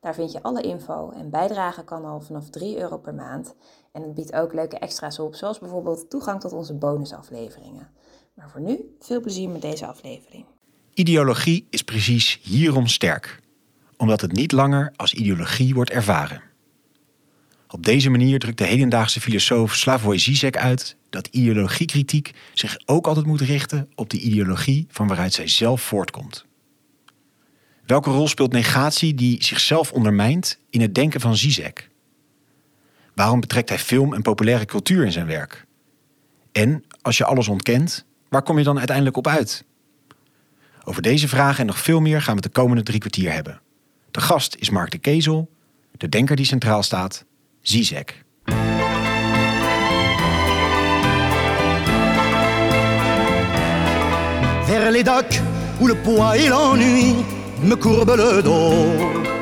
Daar vind je alle info en bijdragen kan al vanaf 3 euro per maand. En het biedt ook leuke extra's op, zoals bijvoorbeeld toegang tot onze bonusafleveringen. Maar voor nu, veel plezier met deze aflevering. Ideologie is precies hierom sterk, omdat het niet langer als ideologie wordt ervaren. Op deze manier drukt de hedendaagse filosoof Slavoj Zizek uit dat ideologiekritiek zich ook altijd moet richten op de ideologie van waaruit zij zelf voortkomt. Welke rol speelt negatie die zichzelf ondermijnt in het denken van Zizek? Waarom betrekt hij film en populaire cultuur in zijn werk? En als je alles ontkent, waar kom je dan uiteindelijk op uit? Over deze vragen en nog veel meer gaan we het de komende drie kwartier hebben. De gast is Mark de Kezel, de denker die centraal staat, Zizek. Vers où le l'ennui me courbent le dos.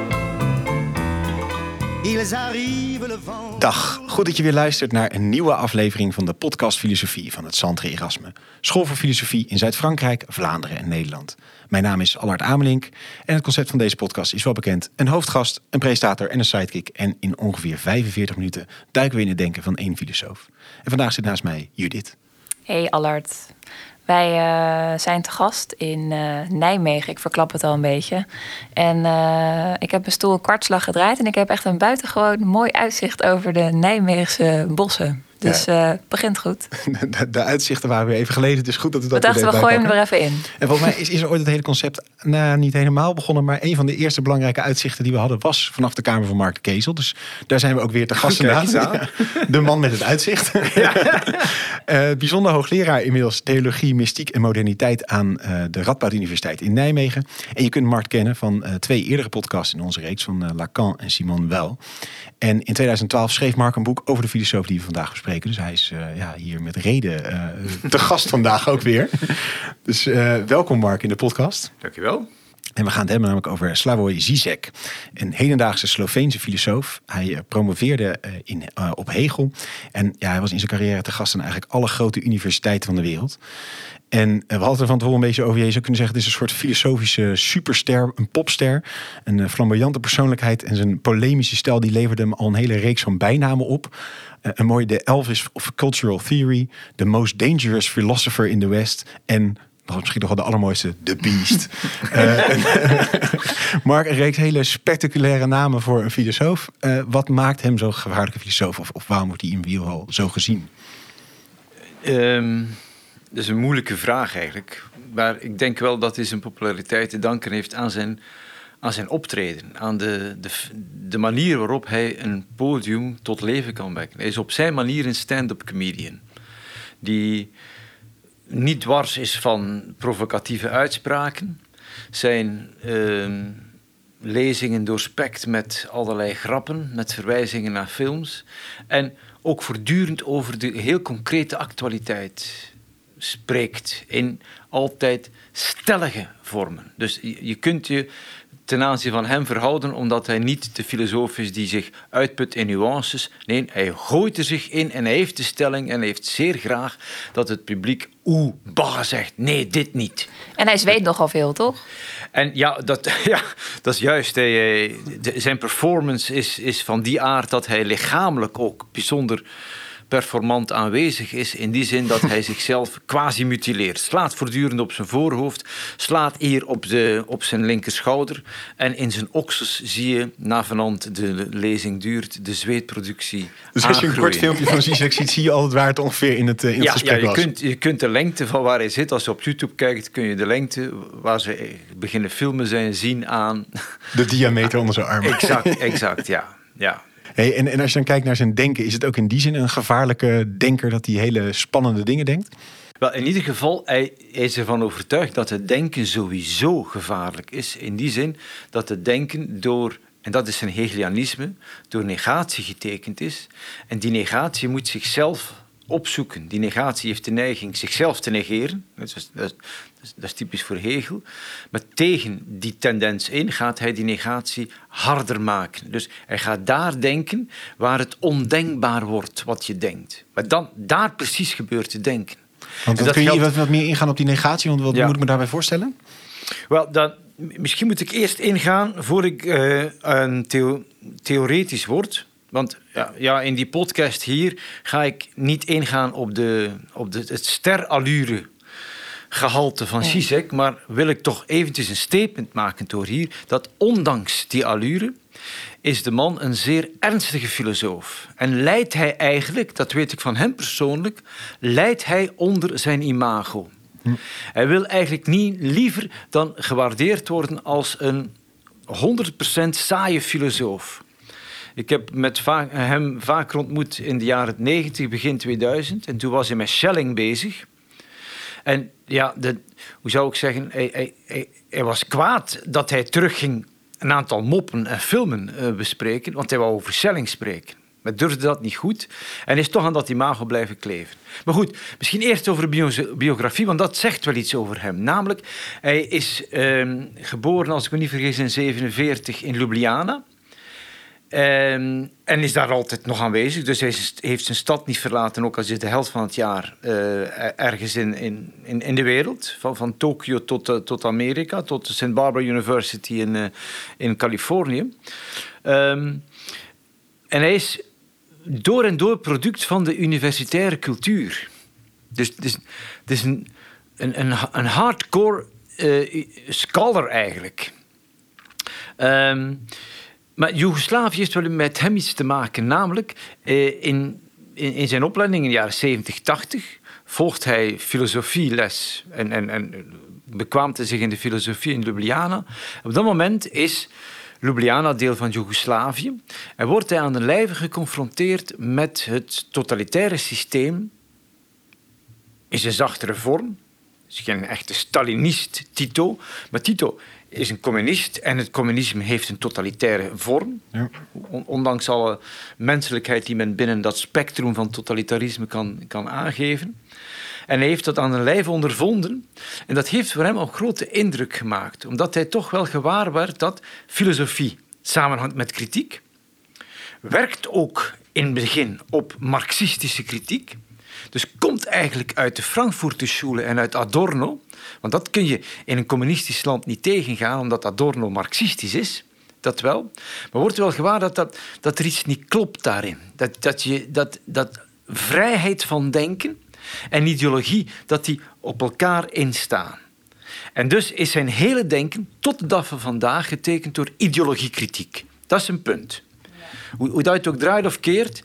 Dag, goed dat je weer luistert naar een nieuwe aflevering van de podcast Filosofie van het Centre Erasme. School voor Filosofie in Zuid-Frankrijk, Vlaanderen en Nederland. Mijn naam is Allard Amelink en het concept van deze podcast is wel bekend. Een hoofdgast, een presentator en een sidekick. En in ongeveer 45 minuten duiken we in het denken van één filosoof. En vandaag zit naast mij Judith. Hey Allard. Wij uh, zijn te gast in uh, Nijmegen. Ik verklap het al een beetje. En uh, ik heb mijn stoel kwartslag gedraaid. En ik heb echt een buitengewoon mooi uitzicht over de Nijmeegse bossen. Dus ja. uh, begint goed. De, de, uitzichten waren weer even geleden. Het is goed dat we dat We dachten, we gooien hem er even in. En volgens mij is, is er ooit het hele concept nou, niet helemaal begonnen. Maar een van de eerste belangrijke uitzichten die we hadden was vanaf de Kamer van Mark de Kezel. Dus daar zijn we ook weer te gast. Ja, de man met het uitzicht. Ja. uh, bijzonder hoogleraar inmiddels theologie, mystiek en moderniteit aan uh, de Radboud Universiteit in Nijmegen. En je kunt Mark kennen van twee eerdere podcasts in onze reeks van Lacan en Simon Wel. En in 2012 schreef Mark een boek over de filosoof die we vandaag bespreken. Dus hij is uh, ja, hier met reden uh, te gast vandaag ook weer. Dus uh, welkom Mark in de podcast. Dankjewel. En we gaan het hebben namelijk over Slavoj Zizek, een hedendaagse Sloveense filosoof. Hij promoveerde in, op Hegel en ja, hij was in zijn carrière te gast aan eigenlijk alle grote universiteiten van de wereld. En we hadden er van tevoren een beetje over. Je zou kunnen zeggen, het is een soort filosofische superster, een popster. Een flamboyante persoonlijkheid en zijn polemische stijl... die leverde hem al een hele reeks van bijnamen op. Uh, een mooie de Elvis of Cultural Theory. The Most Dangerous Philosopher in the West. En misschien nog wel de allermooiste, The Beast. uh, Mark, een reeks hele spectaculaire namen voor een filosoof. Uh, wat maakt hem zo'n gevaarlijke filosoof? Of, of waarom wordt hij in wielhal zo gezien? Um, dat is een moeilijke vraag eigenlijk. Maar ik denk wel dat hij zijn populariteit te danken heeft aan zijn, aan zijn optreden. Aan de, de, de manier waarop hij een podium tot leven kan wekken. Hij is op zijn manier een stand-up comedian. Die niet dwars is van provocatieve uitspraken. Zijn uh, lezingen doorspekt met allerlei grappen, met verwijzingen naar films. En ook voortdurend over de heel concrete actualiteit spreekt in altijd stellige vormen. Dus je, kunt je ten aanzien van hem verhouden omdat hij niet de filosoof is die zich uitput in nuances. Nee, hij gooit er zich in en hij heeft de stelling en hij heeft zeer graag dat het publiek oeh, bah zegt. Nee, dit niet. En hij zweet nogal veel, toch? En ja, dat, ja, dat is juist. Hij, zijn performance is, is van die aard dat hij lichamelijk ook bijzonder performant aanwezig is. In die zin dat hij zichzelf quasi mutileert. Slaat voortdurend op zijn voorhoofd. Slaat hier op, de, op zijn linkerschouder. En in zijn oksels zie je, navenant de lezing duurt, de zweetproductie Dus als je een kort filmpje van Zizek ziet, zie je altijd waar het ongeveer in het, in het ja, gesprek ja, je was. Kunt, je kunt de lengte van waar hij zit, als je op YouTube kijkt, kun je de lengte waar ze beginnen filmen zijn zien aan... De diameter onder zijn armen. Exact, exact, ja. ja. En, en als je dan kijkt naar zijn denken, is het ook in die zin een gevaarlijke denker dat hij hele spannende dingen denkt? Wel, in ieder geval, hij is ervan overtuigd dat het denken sowieso gevaarlijk is. In die zin dat het denken door en dat is een Hegelianisme, door negatie getekend is. En die negatie moet zichzelf opzoeken. Die negatie heeft de neiging zichzelf te negeren. Dat is, dat, is typisch voor Hegel. Maar tegen die tendens in gaat hij die negatie harder maken. Dus hij gaat daar denken waar het ondenkbaar wordt wat je denkt. Maar dan daar precies gebeurt te denken. Want kun je wat, wat meer ingaan op die negatie? Want wat moet ik me daarbij voorstellen? Wel, dan, misschien moet ik eerst ingaan voor ik uh, een theo theoretisch word. Want ja, ja, in die podcast hier ga ik niet ingaan op, de, op de, het sterallure gehalte van Zizek, maar wil ik toch eventjes een statement maken door hier dat ondanks die allure is de man een zeer ernstige filosoof. En leidt hij eigenlijk, dat weet ik van hem persoonlijk, leidt hij onder zijn imago. Hm. Hij wil eigenlijk niet liever dan gewaardeerd worden als een 100% saaie filosoof. Ik heb met hem vaak ontmoet in de jaren 90, begin 2000. En toen was hij met Schelling bezig. En ja, de, hoe zou ik zeggen, hij, hij, hij, was kwaad dat hij terugging een aantal moppen en filmen uh, bespreken, want hij wou over Schelling spreken. Maar durfde dat niet goed en is toch aan dat imago blijven kleven. Maar goed, misschien eerst over biografie, want dat zegt wel iets over hem. Namelijk, hij is uh, geboren, als ik me niet vergis, in 47 in Ljubljana. Ehm, en is daar altijd nog aanwezig. Dus hij heeft zijn stad niet verlaten, ook al zit de helft van het jaar uh, ergens in, in, in, de wereld. Van, van Tokio tot, uh, tot Amerika, tot de St. Barbara University in, uh, in Californië. Um, en hij is door en door product van de universitaire cultuur. Dus het is, is een, een, een, een hardcore scholar eigenlijk. Um, maar Joegoslavië heeft wel met hem iets te maken. Namelijk, eh, in, in, in, zijn opleiding in de jaren 70, 80 volgt hij filosofieles en, en, en bekwaamte zich in de filosofie in Ljubljana. Op dat moment is Ljubljana deel van Joegoslavië en wordt hij aan de lijve geconfronteerd met het totalitaire systeem in zijn zachtere vorm. is geen echte Stalinist, Tito. Maar Tito is een communist en het communisme heeft een totalitaire vorm. Ja. Ondanks alle menselijkheid die men binnen dat spectrum van totalitarisme kan, kan aangeven. En hij heeft dat aan de lijf ondervonden. En dat heeft voor hem ook grote indruk gemaakt. Omdat hij toch wel gewaar werd dat filosofie samenhangt met kritiek. Werkt ook in het begin op marxistische kritiek. Dus komt eigenlijk uit de Frankfurter Schule en uit Adorno. Want dat kun je in een communistisch land niet tegengaan, omdat Adorno marxistisch is. Dat wel. Maar wordt wel gewaar dat, dat, dat er iets niet klopt daarin. Dat, dat, je, dat, dat vrijheid van denken en ideologie, dat die op elkaar instaan. En dus is zijn hele denken tot de dag van vandaag getekend door ideologiekritiek. Dat is een punt. Hoe, hoe dat je het ook draait of keert,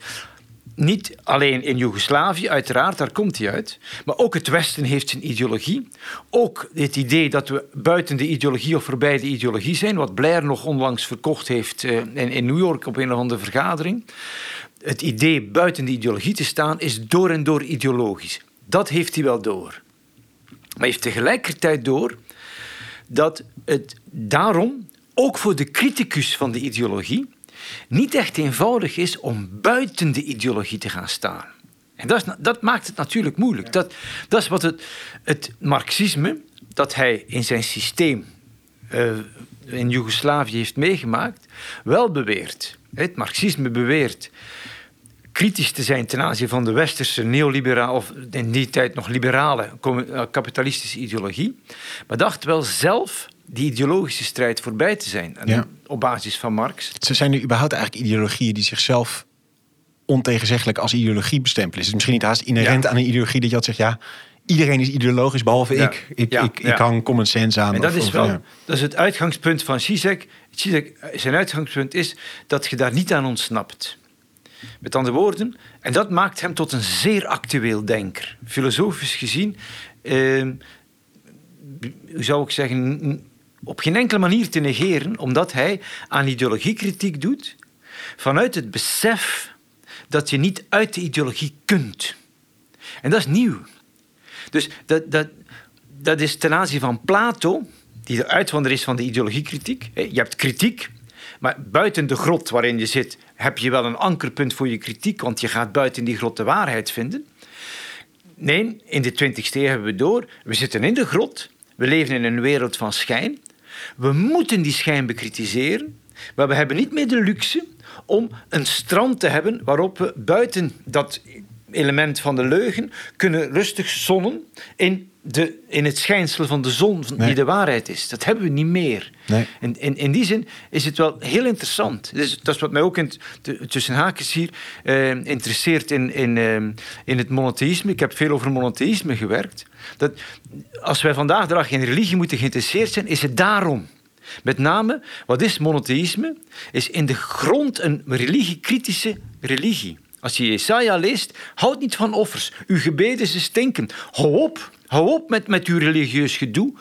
niet alleen in Joegoslavië, uiteraard, daar komt hij uit. Maar ook het Westen heeft zijn ideologie. Ook het idee dat we buiten de ideologie of voorbij de ideologie zijn, wat Blair nog onlangs verkocht heeft eh, in, in New York op een of andere vergadering. Het idee buiten de ideologie te staan is door en door ideologisch. Dat heeft hij wel door. Maar heeft tegelijkertijd door dat het daarom, ook voor de criticus van de ideologie, niet echt eenvoudig is om buiten de ideologie te gaan staan. En dat, is, dat maakt het natuurlijk moeilijk. Dat, dat is wat het, het marxisme, dat hij in zijn systeem uh, in Joegoslavië heeft meegemaakt, wel beweert. Het marxisme beweert kritisch te zijn ten aanzien van de westerse neoliberale, of in die tijd nog liberale eh, kapitalistische ideologie, maar dacht wel zelf die ideologische strijd voorbij te zijn. Op basis van Marx. Ze zijn nu überhaupt eigenlijk ideologieën die zichzelf ontegenzeggelijk als ideologie bestempelen. Is het misschien niet haast inherent aan een ideologie dat je altijd zegt, ja, iedereen is ideologisch behalve ik. Ik, ik, ik hang common sense aan. En dat, is wel, dat is het uitgangspunt van Zizek. Zizek. Zijn uitgangspunt is dat je daar niet aan ontsnapt. Met andere woorden, en dat maakt hem tot een zeer actueel denker. Filosofisch gezien, eh, hoe zou ik zeggen, op geen enkele manier te negeren, omdat hij aan ideologiekritiek doet vanuit het besef dat je niet uit de ideologie kunt. En dat is nieuw. Dus dat, dat, dat is ten aanzien van Plato, die de uitwander is van de ideologiekritiek. Je hebt kritiek, Maar buiten de grot waarin je zit, heb je wel een ankerpunt voor je kritiek, want je gaat buiten die grot de waarheid vinden. Nee, in de 20e eeuw hebben we door. We zitten in de grot. We leven in een wereld van schijn. We moeten die schijn bekritiseren. Maar we hebben niet meer de luxe om een strand te hebben waarop we buiten dat element van de leugen kunnen rustig zonnen in, de, in het schijnsel van de zon, die de waarheid is. Dat hebben we niet meer. Nee. In, in, in die zin is het wel heel interessant. Dus, dat is wat mij ook in, tussen haakjes hier eh, interesseert in, in, eh, in het monotheïsme. Ik heb veel over monotheïsme gewerkt. Dat als wij vandaag de dag in religie moeten geïnteresseerd zijn, is het daarom. Met name, wat is monotheïsme? Is in de grond een religiekritische religie. Als je Jesaja leest, houd niet van offers. Uw gebeden ze stinken. Hou op. Hou op met, met uw religieus gedoe.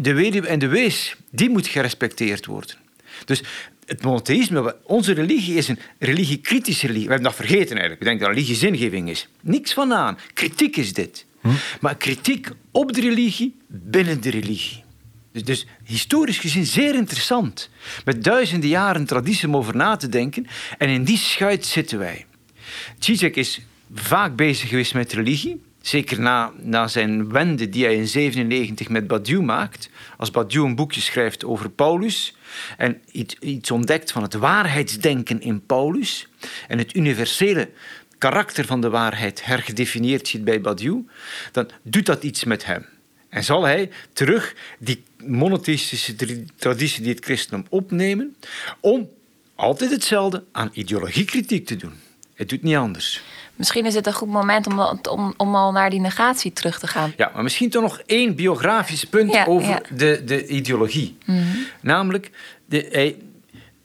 De weduwe en de wees, die moet gerespecteerd worden. Dus het monotheïsme, onze religie is een religiekritische religie. We hebben dat vergeten eigenlijk. We denken dat religie zingeving is. Niks van aan. Kritiek is dit. Hm? Maar kritiek op de religie, binnen de religie. Dus, dus, historisch gezien zeer interessant. Met duizenden jaren traditie om over na te denken. En in die schuit zitten wij. Zizek is vaak bezig geweest met religie. Zeker na, na zijn wende die hij in 97 met Badiou maakt. Als Badiou een boekje schrijft over Paulus en iets, iets ontdekt van het waarheidsdenken in Paulus en het universele karakter van de waarheid hergedefinieerd ziet bij Badiou, dan doet dat iets met hem. En zal hij terug die monotheïstische traditie die het christendom opnemen om altijd hetzelfde aan ideologiekritiek te doen. Het doet niet anders. Misschien is het een goed moment om, om, om al naar die negatie terug te gaan. Ja, maar misschien toch nog één biografisch punt over De, de ideologie. Mhm. Namelijk, de, hij,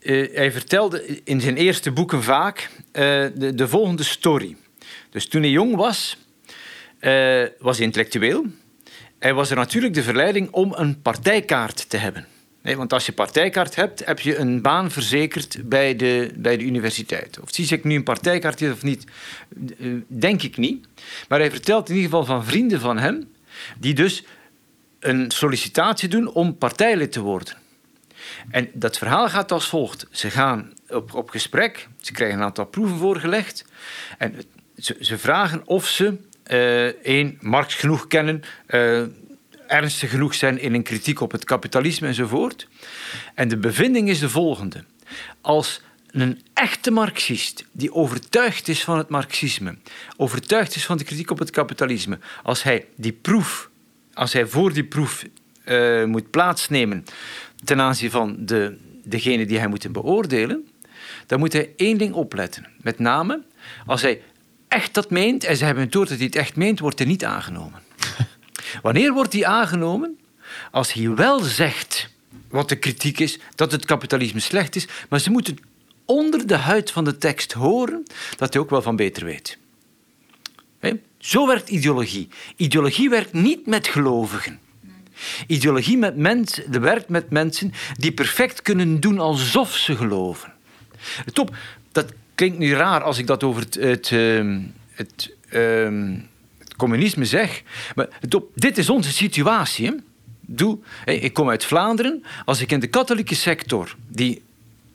uh, hij vertelde in zijn eerste boeken vaak uh, de, de volgende story. Dus toen hij jong was, uh, was hij intellectueel. Hij was er natuurlijk de verleiding om een partijkaart te hebben. Nee, want als je partijkaart hebt, heb je een baan verzekerd bij de, bij de universiteit. Of ik nu een partijkaart heeft of niet, eh, denk ik niet. Maar hij vertelt in ieder geval van vrienden van hem, die dus een sollicitatie doen om partijlid te worden. En dat verhaal gaat als volgt. Ze gaan op, op gesprek, ze krijgen een aantal proeven voorgelegd. En ze, ze vragen of ze uh, één, Marx genoeg kennen, uh, ernstig genoeg zijn in een kritiek op het kapitalisme enzovoort. En de bevinding is de volgende. Als een echte Marxist die overtuigd is van het Marxisme, overtuigd is van de kritiek op het kapitalisme, als hij die proef, als hij voor die proef uh, moet plaatsnemen ten aanzien van de, degene die hij moet beoordelen, dan moet hij één ding opletten. Met name, als hij echt dat meent en ze hebben het door dat hij het echt meent, wordt hij niet aangenomen. Wanneer wordt die aangenomen? Als hij wel zegt wat de kritiek is, dat het kapitalisme slecht is, maar ze moeten onder de huid van de tekst horen dat hij ook wel van beter weet. Zo werkt ideologie. Ideologie werkt niet met gelovigen. Ideologie met mens, werkt met mensen die perfect kunnen doen alsof ze geloven. Top, dat klinkt nu raar als ik dat over het, het, ehm, ehm, communisme zeg. Maar dit is onze situatie. Doe, ik kom uit Vlaanderen. Als ik in de katholieke sector, die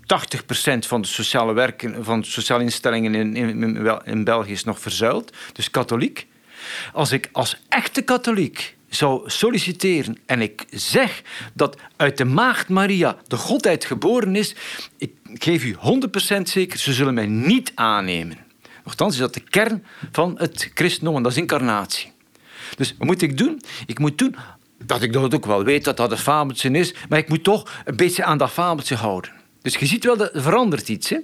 80% van de sociale werken, van de sociale instellingen in, in, in België is nog verzuild, dus katholiek. Als ik als echte katholiek zou solliciteren en ik zeg dat uit de maagd Maria de godheid geboren is, ik geef u 100% zeker, ze zullen mij niet aannemen. Nochtans is dat de kern van het christendom en dat is incarnatie. Dus wat moet ik doen? Ik moet doen dat ik dat ook wel weet dat dat een fabeltje is, maar ik moet toch een beetje aan dat fabeltje houden. Dus je ziet wel, dat er verandert iets. Hè?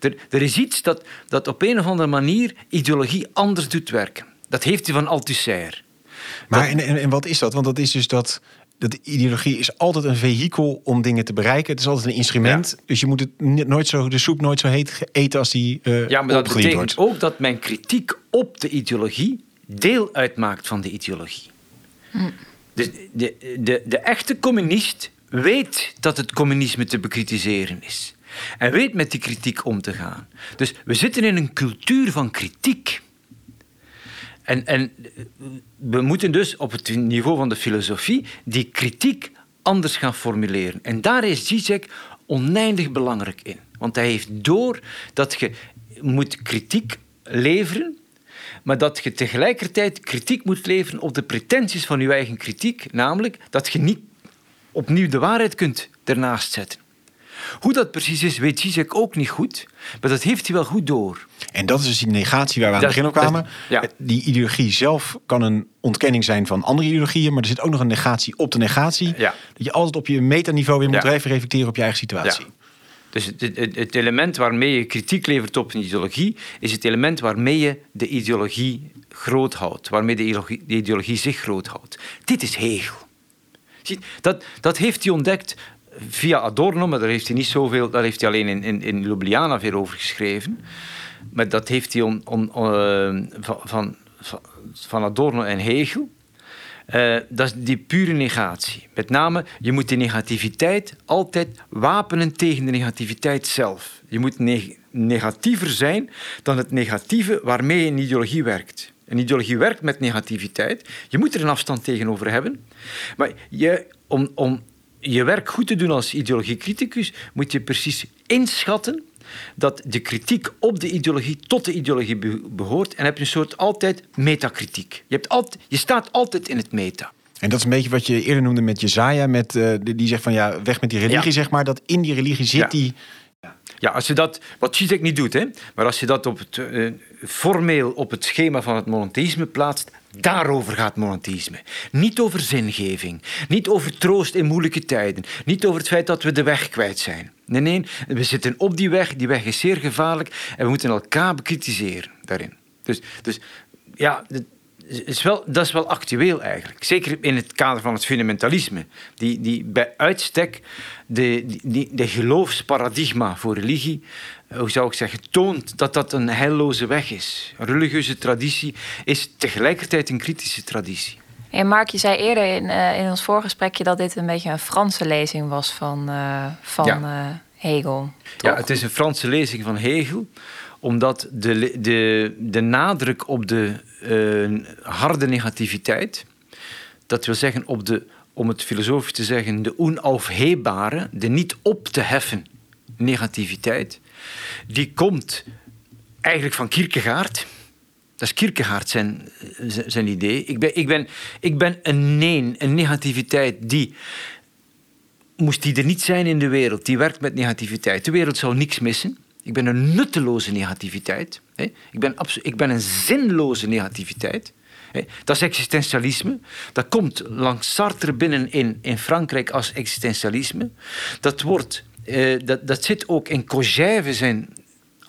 Er, er is iets dat, dat op een of andere manier ideologie anders doet werken. Dat heeft hij van Althusser. Maar en, en, en wat is dat? Want dat is dus dat dat ideologie is altijd een vehikel om dingen te bereiken. Het is altijd een instrument. Dus je moet het nooit zo, de soep nooit zo heet eten als die uh, Ja, maar dat betekent ook dat mijn kritiek op de ideologie deel uitmaakt van de ideologie. Hm. Dus de, de, de echte communist weet dat het communisme te bekritiseren is. En weet met die kritiek om te gaan. Dus we zitten in een cultuur van kritiek. En, en we moeten dus op het niveau van de filosofie die kritiek anders gaan formuleren. En daar is Zizek oneindig belangrijk in. Want hij heeft door dat je moet kritiek leveren, maar dat je tegelijkertijd kritiek moet leveren op de pretenties van je eigen kritiek, namelijk dat je niet opnieuw de waarheid kunt ernaast zetten. Hoe dat precies is, weet Zizek ook niet goed, maar dat heeft hij wel goed door. En dat is dus die negatie waar we aan het begin op kwamen. dat- ja. Die ideologie zelf kan een ontkenning zijn van andere ideologieën, maar er zit ook nog een negatie op de negatie. Ja. Dat je altijd op je metaniveau weer moet Ja. reflecteren op je eigen situatie. Dus het, het, het element waarmee je kritiek levert op een ideologie, is het element waarmee je de ideologie groot houdt, waarmee de ideologie, de ideologie zich groot houdt. Dit is Hegel. Dat, dat heeft hij ontdekt via Adorno, maar daar heeft hij niet zoveel, daar heeft hij alleen in, in, in Ljubljana veel over geschreven. Maar dat heeft hij on, on- eh, van, van, van, Adorno en Hegel. Eh, dat is die pure negatie. Met name, je moet die negativiteit altijd wapenen tegen de negativiteit zelf. Je moet neg- negatiever zijn dan het negatieve waarmee een ideologie werkt. Een ideologie werkt met negativiteit. Je moet er een afstand tegenover hebben. Maar je, om, om je werk goed te doen als ideologiecriticus, moet je precies inschatten dat de kritiek op de ideologie tot de ideologie be- behoort. En heb je een soort altijd metakritiek. Je, hebt altijd, je staat altijd in het meta. En dat is een beetje wat je eerder noemde met Jezaja, met, eh, die zegt van ja, weg met die religie, Ja. zeg maar. Dat in die religie zit Ja. die... Ja, als je dat, wat Zizek niet doet, hè, maar als je dat op het, eh, formeel op het schema van het monotheïsme plaatst, daarover gaat monotheïsme. Niet over zingeving, niet over troost in moeilijke tijden, niet over het feit dat we de weg kwijt zijn. Nee, nee, we zitten op die weg, die weg is zeer gevaarlijk en we moeten elkaar bekritiseren daarin. Dus, dus ja, is wel, dat is wel actueel eigenlijk. Zeker in het kader van het fundamentalisme. Die, die bij uitstek de, die- de geloofsparadigma voor religie, eh, hoe zou ik zeggen, toont dat dat een heilloze weg is. Een religieuze traditie is tegelijkertijd een kritische traditie. En Mark, je zei eerder in, eh, in ons voorgesprekje dat dit een beetje een Franse lezing was van, eh, van Ja. Hegel. Ja, het is een Franse lezing van Hegel, omdat de, de, de nadruk op de eh, harde negativiteit, dat wil zeggen op de, om het filosofisch te zeggen, de onaufhebbare, de niet op te heffen negativiteit, die komt eigenlijk van Kierkegaard. Dat is Kierkegaard zijn, zijn idee. Ik ben, ik, ben, ik ben een neen, een negativiteit die moest die er niet zijn in de wereld, die werkt met negativiteit. De wereld zou niks missen. Ik ben een nutteloze negativiteit. Ik, ben ik ben een zinloze negativiteit. Dat is existentialisme. Dat komt langs Sartre binnen in, in Frankrijk als existentialisme. Dat, wordt, eh, dat, dat zit ook in Kojève zijn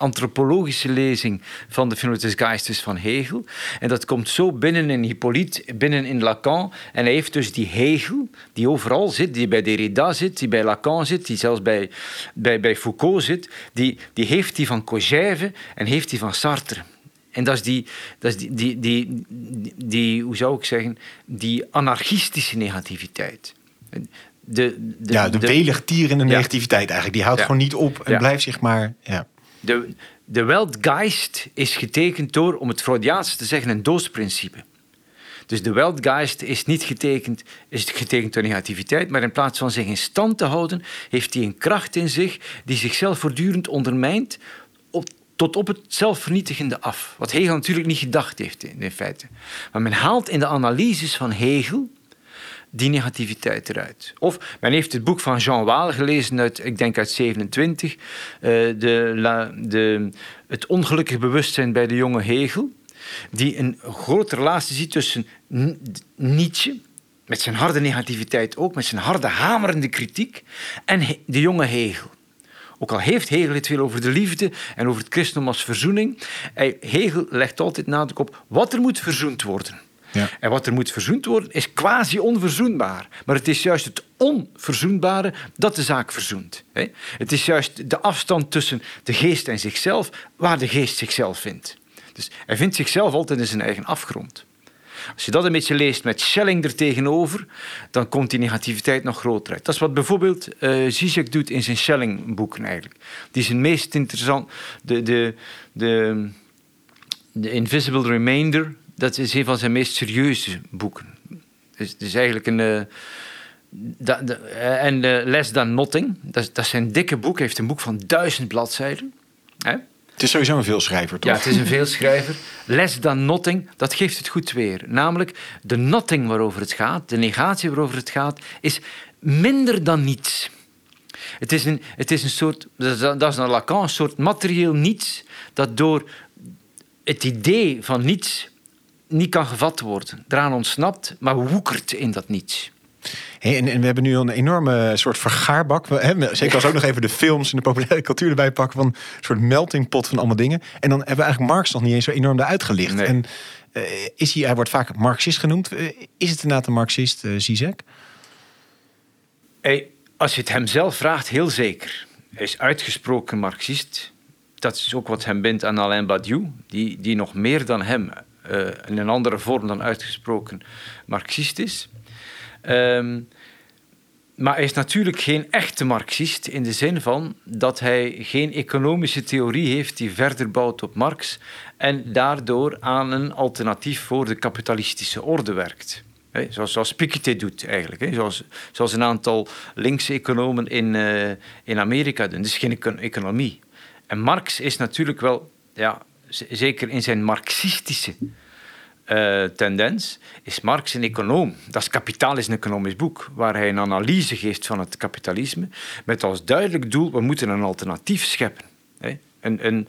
antropologische lezing van de des Geistes van Hegel. En dat komt zo binnen in Hippolyte, binnen in Lacan. En hij heeft dus die Hegel, die overal zit, die bij Derrida zit, die bij Lacan zit, die zelfs bij, bij, bij Foucault zit, die, die heeft die van Kojève en heeft die van Sartre. En dat is die, dat is die, die, die, die, hoe zou ik zeggen, die anarchistische negativiteit. De, de, ja, de, Ja. negativiteit eigenlijk. Die houdt Ja. gewoon niet op en Ja. blijft zich maar... Ja. De, de Weltgeist is getekend door, om het Freudiaans te zeggen, een doosprincipe. Dus de Weltgeist is niet getekend, is getekend door negativiteit, maar in plaats van zich in stand te houden, heeft hij een kracht in zich die zichzelf voortdurend ondermijnt tot op het zelfvernietigende af. Wat Hegel natuurlijk niet gedacht heeft in, in feite. Maar men haalt in de analyses van Hegel die negativiteit eruit. Of men heeft het boek van Jean Waal gelezen, uit, ik denk uit 27, eh, de, de, het ongelukkige bewustzijn bij de jonge Hegel, die een grote relatie ziet tussen Nietzsche, met zijn harde negativiteit ook, met zijn harde hamerende kritiek, en de jonge Hegel. Ook al heeft Hegel het veel over de liefde en over het christendom als verzoening, Hegel legt altijd nadruk op wat er moet verzoend worden. En wat er moet verzoend worden is quasi onverzoenbaar. Maar het is juist het onverzoenbare dat de zaak verzoent. Het is juist de afstand tussen de geest en zichzelf waar de geest zichzelf vindt. Dus hij vindt zichzelf altijd in zijn eigen afgrond. Als je dat een beetje leest met Schelling er tegenover, dan komt die negativiteit nog groter uit. Dat is wat bijvoorbeeld eh Zizek doet in zijn Schelling-boeken eigenlijk. Die zijn meest interessant... De, de, de, de Invisible Remainder, dat is een van zijn meest serieuze boeken. Het is, het is eigenlijk een... eh, de, eh, en uh, Less Than Nothing, dat, dat is zijn dikke boek. Hij heeft een boek van duizend bladzijden. Hè? Het is sowieso een veelschrijver, toch? Ja, het is een veelschrijver. Less Than Nothing, dat geeft het goed weer. Namelijk, de nothing waarover het gaat, de negatie waarover het gaat, is minder dan niets. Het is een, het is een soort, dat is naar Lacan, een soort materieel niets dat door het idee van niets niet kan gevat worden. Eraan ontsnapt, maar woekert in dat niets. Hey, en, en, we hebben nu een enorme soort vergaarbak. Hè, zeker als ook nog even de films en de populaire cultuur erbij pakken. Van een soort meltingpot van allemaal dingen. En dan hebben we eigenlijk Marx nog niet eens zo enorm eruit gelicht. En uh, is hij, hij wordt vaak Marxist genoemd. Uh, is het inderdaad een Marxist, uh, Zizek? Hey, als je het hem zelf vraagt, heel zeker. Hij is uitgesproken Marxist. Dat is ook wat hem bindt aan Alain Badiou, die, die nog meer dan hem uh, in een andere vorm dan uitgesproken Marxist is. Um, maar hij is natuurlijk geen echte Marxist in de zin van dat hij geen economische theorie heeft die verder bouwt op Marx en daardoor aan een alternatief voor de kapitalistische orde werkt. Zoals, zoals Piketty doet eigenlijk. Zoals, zoals een aantal linkse economen in, uh, in Amerika doen. Dus geen economie. En Marx is natuurlijk wel, ja, zeker in zijn marxistische uh, tendens, is Marx een econoom. Dat is Kapitaal is een economisch boek, waar hij een analyse geeft van het kapitalisme, met als duidelijk doel, we moeten een alternatief scheppen. He, een, een,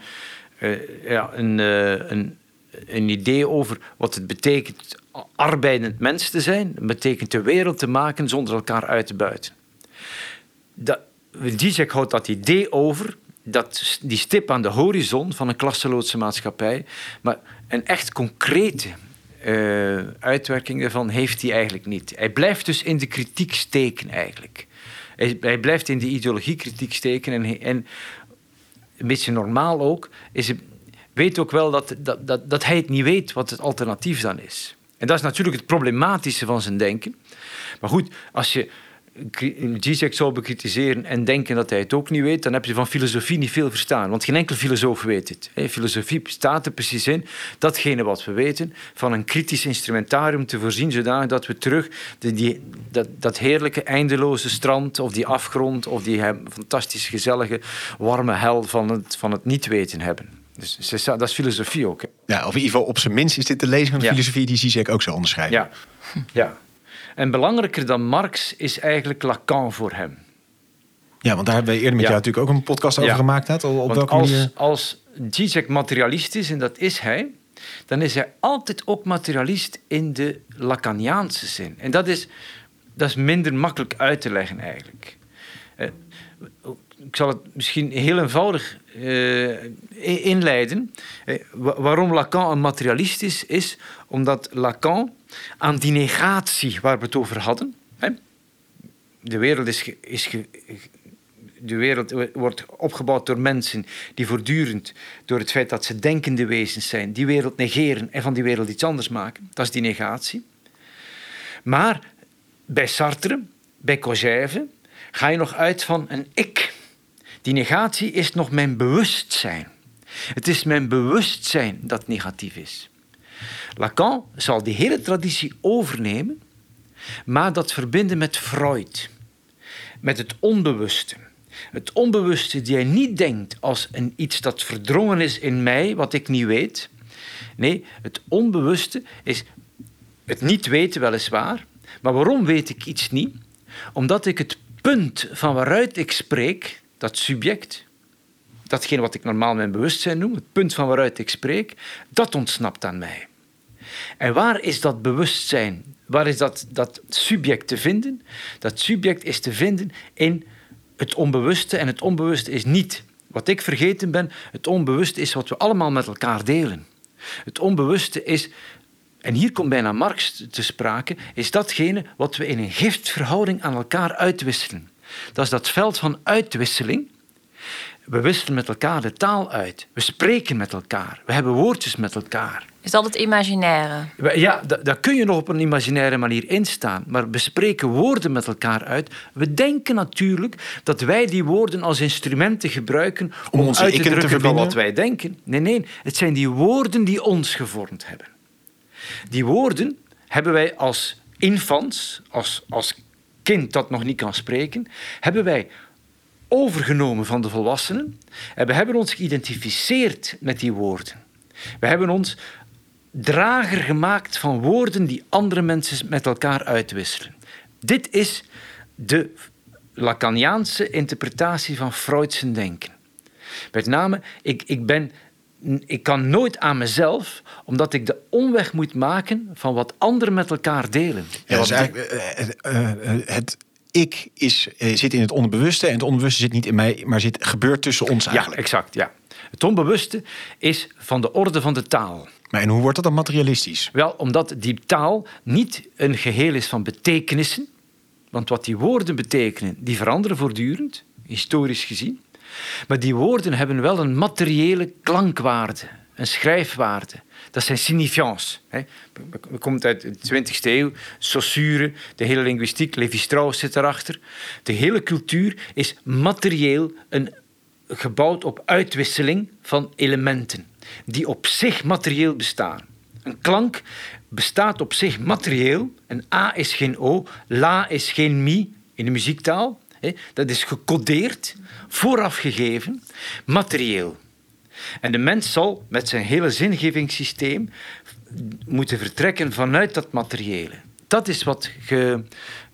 uh, ja, een, een, een idee over wat het betekent arbeidend mens te zijn. Betekent de wereld te maken zonder elkaar uit te buiten. Dat, Zizek houdt dat idee over, dat, die stip aan de horizon van een klasseloze maatschappij. Maar een echt concrete uh, uitwerking daarvan heeft hij eigenlijk niet. Hij blijft dus in de kritiek steken eigenlijk. Hij, blijft in de ideologie kritiek steken en, en een beetje normaal ook, is, weet ook wel dat, dat, dat, dat hij het niet weet wat het alternatief dan is. En dat is natuurlijk het problematische van zijn denken. Maar goed, als je Zizek zou bekritiseren en denken dat hij het ook niet weet, dan heb je van filosofie niet veel verstaan. Want geen enkel filosoof weet het. Filosofie bestaat er precies in datgene wat we weten, van een kritisch instrumentarium te voorzien, zodanig dat we terug de, die, dat, dat heerlijke eindeloze strand of die afgrond of die fantastisch gezellige warme hel van het, van het niet weten hebben. Dus dat is filosofie ook. Hè. Ja, of in ieder geval op zijn minst is dit de lezing van de filosofie die Zizek ook zou onderschrijven. Ja, ja. En belangrijker dan Marx is eigenlijk Lacan voor hem. Ja, want daar hebben we eerder met jou natuurlijk ook een podcast over gemaakt. Hè? Op want welke als, manier... als Zizek materialist is, en dat is hij, dan is hij altijd ook materialist in de Lacaniaanse zin. En dat is, dat is minder makkelijk uit te leggen eigenlijk. Eh, ik zal het misschien heel eenvoudig uh, inleiden. Uh, waarom Lacan een materialist is, is omdat Lacan aan die negatie waar we het over hadden. Hè, de wereld, is, is de wereld wordt opgebouwd door mensen die voortdurend, door het feit dat ze denkende wezens zijn, die wereld negeren en van die wereld iets anders maken. Dat is die negatie. Maar bij Sartre, bij Cogève, ga je nog uit van een ik. Die negatie is nog mijn bewustzijn. Het is mijn bewustzijn dat negatief is. Lacan zal die hele traditie overnemen, maar dat verbinden met Freud, met het onbewuste. Het onbewuste die hij niet denkt als een iets dat verdrongen is in mij, wat ik niet weet. Nee, het onbewuste is het niet weten weliswaar, maar waarom weet ik iets niet? Omdat ik het punt van waaruit ik spreek, dat subject, datgene wat ik normaal mijn bewustzijn noem, het punt van waaruit ik spreek, dat ontsnapt aan mij. En waar is dat bewustzijn, waar is dat, dat subject te vinden? Dat subject is te vinden in het onbewuste en het onbewuste is niet wat ik vergeten ben, het onbewuste is wat we allemaal met elkaar delen. Het onbewuste is, en hier komt bijna Marx te sprake, is datgene wat we in een giftverhouding aan elkaar uitwisselen. Dat is dat veld van uitwisseling. We wisselen met elkaar de taal uit. We spreken met elkaar. We hebben woordjes met elkaar. Is dat het imaginaire? Ja, daar kun je nog op een imaginaire manier instaan. Maar we spreken woorden met elkaar uit. We denken natuurlijk dat wij die woorden als instrumenten gebruiken om, om uit te drukken van wat wij denken. Nee, nee, het zijn die woorden die ons gevormd hebben. Die woorden hebben wij als infants, als, als kind dat nog niet kan spreken, hebben wij overgenomen van de volwassenen en we hebben ons geïdentificeerd met die woorden. We hebben ons drager gemaakt van woorden die andere mensen met elkaar uitwisselen. Dit is de Lacaniaanse interpretatie van Freud's denken. Met name, ik, ik, ben, ik kan nooit aan mezelf, omdat ik de omweg moet maken van wat anderen met elkaar delen. Ja, dus eigenlijk, uh, uh, het ik is, zit in het onderbewuste en het onderbewuste zit niet in mij, maar zit, gebeurt tussen ons eigenlijk. Ja, exact. Ja. Het onbewuste is van de orde van de taal. Maar en hoe wordt dat dan materialistisch? Wel, omdat die taal niet een geheel is van betekenissen. Want wat die woorden betekenen, die veranderen voortdurend, historisch gezien. Maar die woorden hebben wel een materiële klankwaarde, een schrijfwaarde. Dat zijn signifiants. We komen uit de 20e eeuw, Saussure, de hele linguïstiek, Levi-Strauss zit erachter. De hele cultuur is materieel een, gebouwd op uitwisseling van elementen die op zich materieel bestaan. Een klank bestaat op zich materieel. Een A is geen O, La is geen Mi in de muziektaal. Dat is gecodeerd, vooraf gegeven, materieel. En de mens zal met zijn hele zingevingssysteem moeten vertrekken vanuit dat materiële. Dat is wat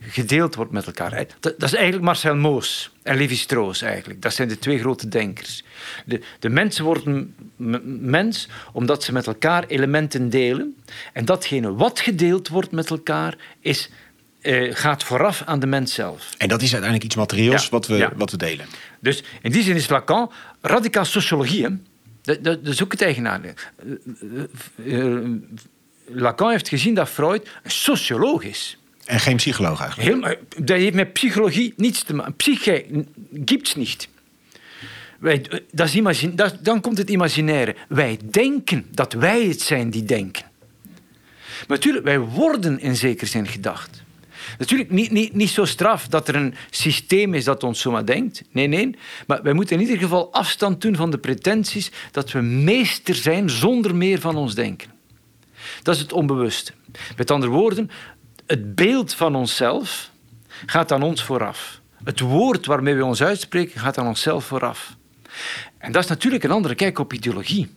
gedeeld wordt met elkaar. Dat, is eigenlijk Marcel Moos en Lévi-Strauss eigenlijk. Dat zijn de twee grote denkers. De, de mensen worden mens omdat ze met elkaar elementen delen. En datgene wat gedeeld wordt met elkaar is, eh, gaat vooraf aan de mens zelf. En dat is uiteindelijk iets materieels wat, we, wat we delen. Dus in die zin is Lacan radicaal sociologie. Dat, dat, is ook het eigenaardige. Eh, eh, Lacan heeft gezien dat Freud een socioloog is. En geen psycholoog eigenlijk? Helemaal, dat heeft met psychologie niets te maken. Psyche gibt es niet. Wij, dat is imagine, dat, dan komt het imaginaire. Wij denken dat wij het zijn die denken. Maar natuurlijk, wij worden in zekere zin gedacht. Natuurlijk niet, niet, niet zo straf dat er een systeem is dat ons zomaar denkt. Nee, nee. Maar wij moeten in ieder geval afstand doen van de pretenties dat we meester zijn zonder meer van ons denken. Dat is het onbewuste. Met andere woorden, het beeld van onszelf gaat aan ons vooraf. Het woord waarmee we ons uitspreken gaat aan onszelf vooraf. En dat is natuurlijk een andere kijk op ideologie.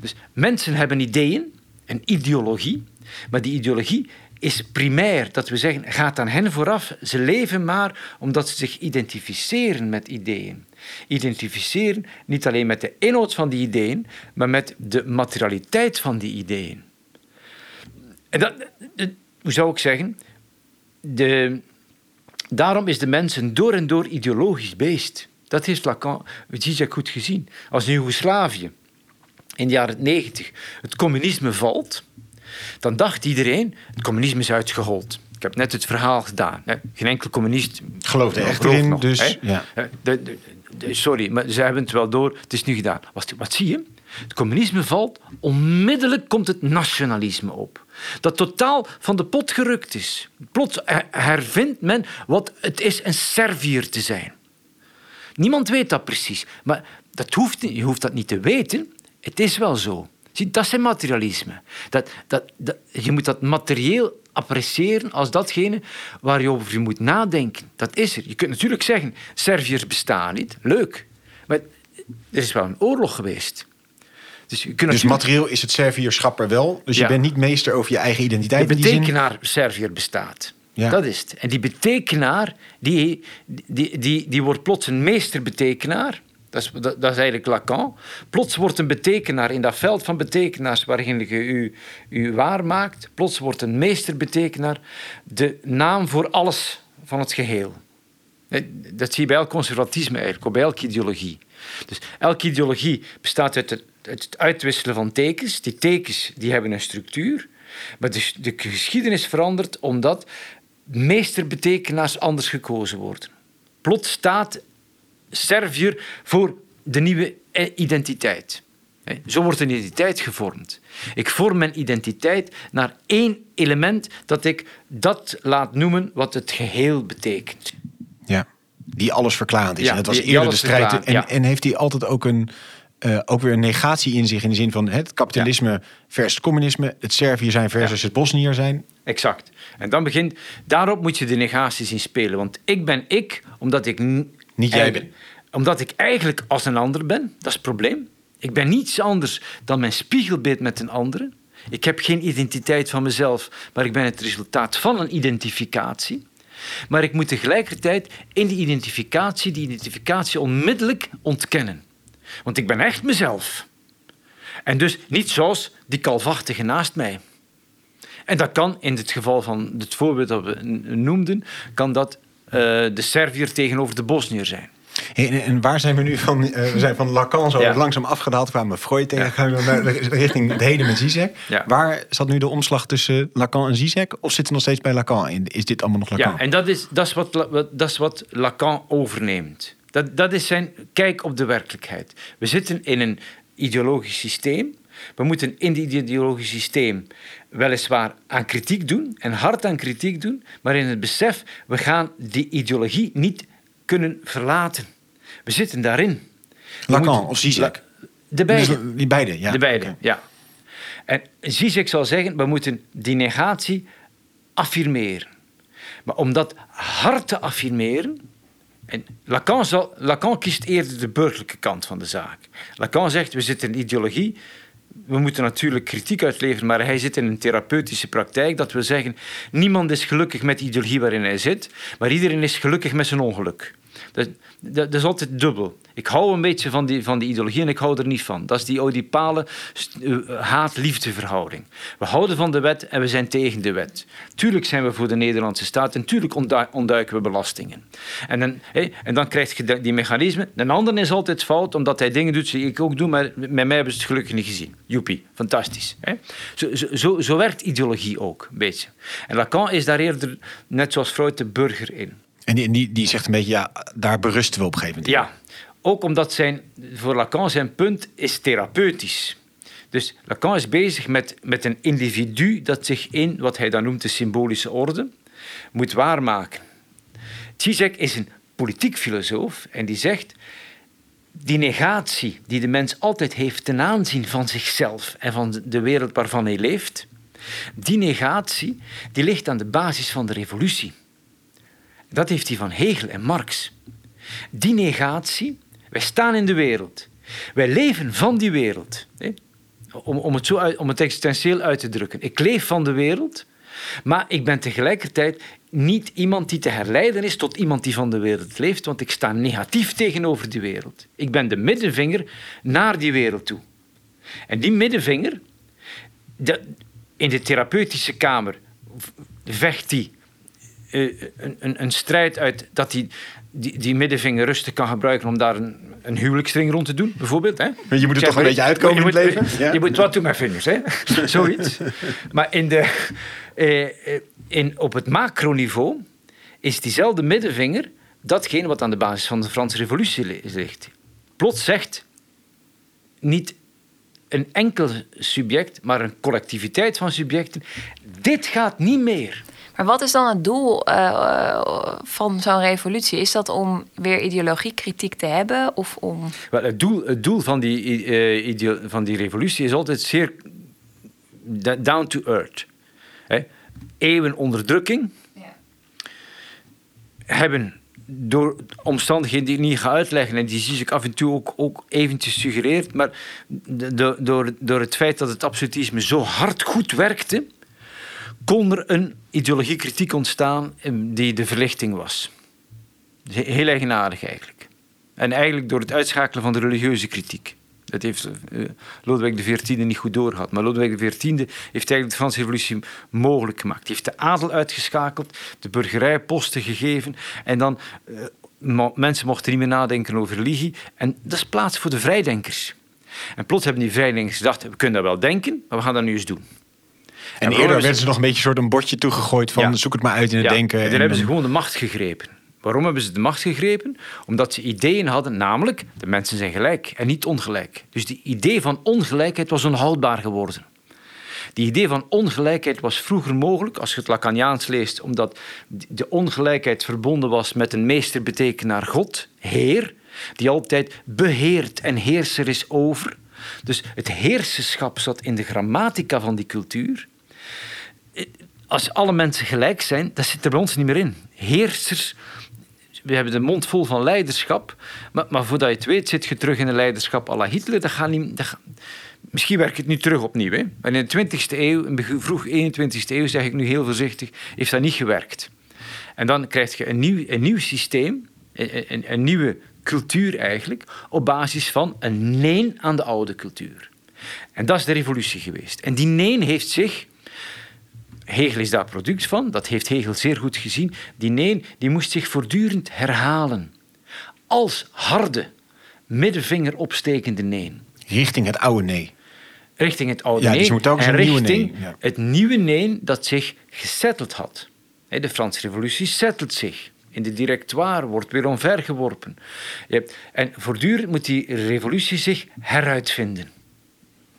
Dus mensen hebben ideeën, een ideologie, maar die ideologie is primair. Dat we zeggen, gaat aan hen vooraf. Ze leven maar omdat ze zich identificeren met ideeën. Identificeren niet alleen met de inhoud van die ideeën, maar met de materialiteit van die ideeën. En dat, hoe zou ik zeggen? De, daarom is de mens een door en door ideologisch beest. Dat heeft Lacan, Zizek goed gezien. Als in Joegoslavië in de jaren 90 het communisme valt, dan dacht iedereen, het communisme is uitgehold. Ik heb net het verhaal gedaan. Geen enkel communist geloofde echt erin. Dus, ja. sorry, maar ze hebben het wel door. Het is nu gedaan. Wat, wat zie je? Het communisme valt, onmiddellijk komt het nationalisme op. Dat totaal van de pot gerukt is. Plots hervindt men wat het is een Serviër te zijn. Niemand weet dat precies, maar dat hoeft, je hoeft dat niet te weten. Het is wel zo. Zie, dat is materialisme. Dat, dat, dat, je moet dat materieel appreciëren als datgene waar je over moet nadenken. Dat is er. Je kunt natuurlijk zeggen, Serviërs bestaan niet. Leuk. Maar er is wel een oorlog geweest. Dus, je kunt dus materieel is het Serviërschap er wel. Dus je bent niet meester over je eigen identiteit. De betekenaar Serviër bestaat. Ja. Dat is het. En die betekenaar, die, die, die, die wordt plots een meesterbetekenaar. Dat is, eigenlijk Lacan. Plots wordt een betekenaar in dat veld van betekenaars waarin je u, u waar maakt. Plots wordt een meesterbetekenaar de naam voor alles van het geheel. Dat zie je bij elk conservatisme eigenlijk, bij elke ideologie. Dus elke ideologie bestaat uit het, uitwisselen van tekens. Die tekens die hebben een structuur. Maar de, de geschiedenis verandert omdat meesterbetekenaars anders gekozen worden. Plots staat Serviër voor de nieuwe identiteit. Zo wordt een identiteit gevormd. Ik vorm mijn identiteit naar één element dat ik dat laat noemen wat het geheel betekent. Ja, die alles verklarend is. Ja, en het was eerder de strijd. En, en heeft hij altijd ook een, eh, ook weer een negatie in zich in de zin van het kapitalisme versus het communisme, het Servië zijn versus het Bosniër zijn. Exact. En dan begint, daarop moet je de negatie zien spelen. Want ik ben ik, omdat ik... Niet jij eigenlijk- Omdat ik eigenlijk als een ander ben. Dat is het probleem. Ik ben niets anders dan mijn spiegelbeeld met een andere. Ik heb geen identiteit van mezelf, maar ik ben het resultaat van een identificatie. Maar ik moet tegelijkertijd in die identificatie, die identificatie onmiddellijk ontkennen. Want ik ben echt mezelf. En dus niet zoals die kalvachtige naast mij. En dat kan, in het geval van het voorbeeld dat we noemden, kan dat de Serviër tegenover de Bosniër zijn. Hey, en, waar zijn we nu van? eh, we zijn van Lacan zo Ja. langzaam afgedaald, kwamen we Freud tegen, gaan we naar de- richting het heden met Zizek. Ja. Waar zat nu de omslag tussen Lacan en Zizek? Of zit er nog steeds bij Lacan? in? Is dit allemaal nog Lacan? Ja, en dat is, dat is, wat, dat is wat Lacan overneemt. Dat, dat is zijn kijk op de werkelijkheid. We zitten in een ideologisch systeem. We moeten in dit ideologisch systeem weliswaar aan kritiek doen en hard aan kritiek doen, maar in het besef, we gaan die ideologie niet kunnen verlaten. We zitten daarin. Lacan moeten- of Zizek? De beide. Die beide, ja. De beide, ja. En Zizek zal zeggen, we moeten die negatie affirmeren. Maar om dat hard te affirmeren... En Lacan, zal, Lacan kiest eerder de burgerlijke kant van de zaak. Lacan zegt, we zitten in ideologie... We moeten natuurlijk kritiek uitleveren, maar hij zit in een therapeutische praktijk. Dat wil zeggen, niemand is gelukkig met de ideologie waarin hij zit, maar iedereen is gelukkig met zijn ongeluk. Dat, dat, is altijd dubbel. Ik hou een beetje van die, van die ideologie en ik hou er niet van. Dat is die Oedipale eh, haat-liefde verhouding. We houden van de wet en we zijn tegen de wet. Tuurlijk zijn we voor de Nederlandse staat en tuurlijk ontdu- ontduiken we belastingen. En dan, hé, en dan krijg je de- die mechanismen. Een ander is altijd fout omdat hij dingen doet die ik ook doe, maar met mij hebben ze het gelukkig niet gezien. Joepie, fantastisch. Zo, zo, zo werkt ideologie ook, een beetje. En Lacan is daar eerder, net zoals Freud, de burger in. En die, die, die zegt een beetje, ja, daar berusten we op een gegeven moment. Ja, ook omdat zijn, voor Lacan zijn punt is therapeutisch. Dus Lacan is bezig met, met een individu dat zich in wat hij dan noemt de symbolische orde moet waarmaken. Zizek is een politiek filosoof en die zegt die negatie die de mens altijd heeft ten aanzien van zichzelf en van de wereld waarvan hij leeft, die negatie die ligt aan de basis van de revolutie. Dat heeft hij van Hegel en Marx. Die negatie, wij staan in de wereld. Wij leven van die wereld. Om, om, het zo om het existentieel uit te drukken. Ik leef van de wereld, maar ik ben tegelijkertijd niet iemand die te herleiden is tot iemand die van de wereld leeft, want ik sta negatief tegenover die wereld. Ik ben de middenvinger naar die wereld toe. En die middenvinger, de- in de therapeutische kamer vecht die een, een, een strijd uit dat hij die, die middenvinger rustig kan gebruiken om daar een, een huwelijksring rond te doen, bijvoorbeeld. Hè? Maar je moet er toch een beetje uitkomen in het leven, ja? Je moet wat doen met vingers, hè? zoiets. Maar in de, eh, eh, in, op het macroniveau is diezelfde middenvinger datgene wat aan de basis van de Franse revolutie li- ligt. Plots zegt niet een enkel subject, maar een collectiviteit van subjecten. Dit gaat niet meer. Maar wat is dan het doel eh, van zo'n revolutie? Is dat om weer ideologiekritiek te hebben of om... Wel, het, doel, het doel van die, ideo- van die revolutie is altijd zeer down to earth. Hè? Eeuwen onderdrukking hebben door omstandigheden die ik niet ga uitleggen en die zie ik af en toe ook, ook eventjes suggereert, maar de- de- door, door het feit dat het absolutisme zo hard goed werkte, kon er een ideologiekritiek ontstaan die de verlichting was. He- Heel eigenaardig eigenlijk. En eigenlijk door het uitschakelen van de religieuze kritiek. Dat heeft eh, Lodewijk XIV niet goed doorgehad. Maar Lodewijk XIV heeft eigenlijk de Franse revolutie mogelijk gemaakt. Hij heeft de adel uitgeschakeld, de burgerij posten gegeven. En dan, eh, mensen mochten niet meer nadenken over religie. En dat is plaats voor de vrijdenkers. En plots hebben die vrijdenkers gedacht, we kunnen dat wel denken, maar we gaan dat nu eens doen. En eerder werden ze nog een beetje een soort een bordje toegegooid van Ja. zoek het maar uit in het Ja, denken. En en dan hebben ze dan- gewoon de macht gegrepen. Waarom hebben ze de macht gegrepen? Omdat ze ideeën hadden, namelijk de mensen zijn gelijk en niet ongelijk. Dus die idee van ongelijkheid was onhoudbaar geworden. Die idee van ongelijkheid was vroeger mogelijk, als je het Lacaniaans leest, omdat de ongelijkheid verbonden was met een meesterbetekenaar God, Heer. die altijd beheert en heerser is over. Dus het heerserschap zat in de grammatica van die cultuur. Als alle mensen gelijk zijn, dat zit er bij ons niet meer in. Heersers, we hebben de mond vol van leiderschap, maar, maar voordat je het weet zit je terug in een leiderschap à la Hitler. Dat gaat niet... Misschien werkt het nu terug opnieuw. Hè? Maar in de 20e eeuw, in de vroeg 21e eeuw, zeg ik nu heel voorzichtig, heeft dat niet gewerkt. En dan krijg je een nieuw, een nieuw systeem, een, een, nieuwe cultuur eigenlijk, op basis van een neen aan de oude cultuur. En dat is de revolutie geweest. En die neen heeft zich Hegel is daar product van, dat heeft Hegel zeer goed gezien. Die neen die moest zich voortdurend herhalen. Als harde, middenvinger opstekende neen. Richting het oude nee. Richting het oude Ja, dus moet ook en nieuwe richting neen, ja. het nieuwe neen dat zich gesetteld had. De Franse revolutie settelt zich. In de directoire wordt weer omvergeworpen. En voortdurend moet die revolutie zich heruitvinden.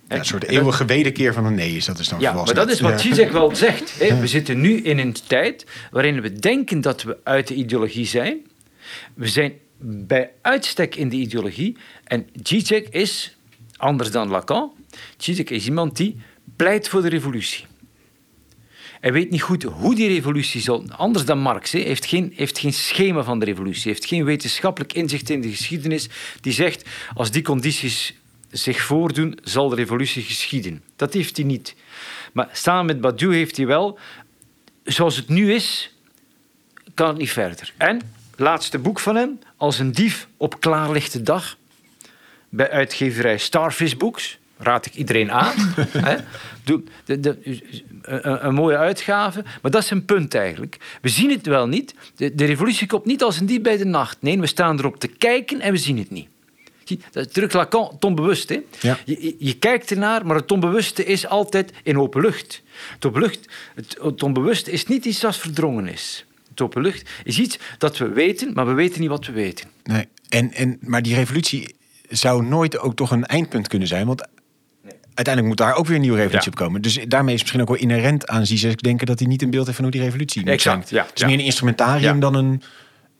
Een soort eeuwige wederkeer van een nee is dat is dan ja, maar dat is wat. Zizek wel zegt. Hè. We zitten nu in een tijd waarin we denken dat we uit de ideologie zijn. We zijn bij uitstek in de ideologie. En Zizek is, anders dan Lacan, Zizek is iemand die pleit voor de revolutie. Hij weet niet goed hoe die revolutie zal... Anders dan Marx, hè, heeft, geen, heeft geen schema van de revolutie. heeft geen wetenschappelijk inzicht in de geschiedenis die zegt... als die condities zich voordoen, zal de revolutie geschieden. Dat heeft hij niet. Maar samen met Badiou heeft hij wel... Zoals het nu is, kan het niet verder. En, laatste boek van hem, Als een dief op klaarlichte dag... bij uitgeverij Starfish Books... Raad ik iedereen aan. hè. Doe- de- de- een, een mooie uitgave. Maar dat is een punt eigenlijk. We zien het wel niet. De, de revolutie komt niet als een dief bij de nacht. Nee, we staan erop te kijken en we zien het niet. Dat is terug Lacan, het onbewust. Hè? Ja. Je, je- kijkt ernaar, maar het onbewuste is altijd in open lucht. Het, openlucht, het, het onbewuste is niet iets dat verdrongen is. Het open lucht is iets dat we weten, maar we weten niet wat we weten. Nee. En, en, maar die revolutie zou nooit ook toch een eindpunt kunnen zijn. Want uiteindelijk moet daar ook weer een nieuwe revolutie Ja. op komen. Dus daarmee is misschien ook wel inherent aan Zizek denken... dat hij niet een beeld heeft van hoe die revolutie moet Exact, zijn. ja, Het is ja. meer een instrumentarium dan een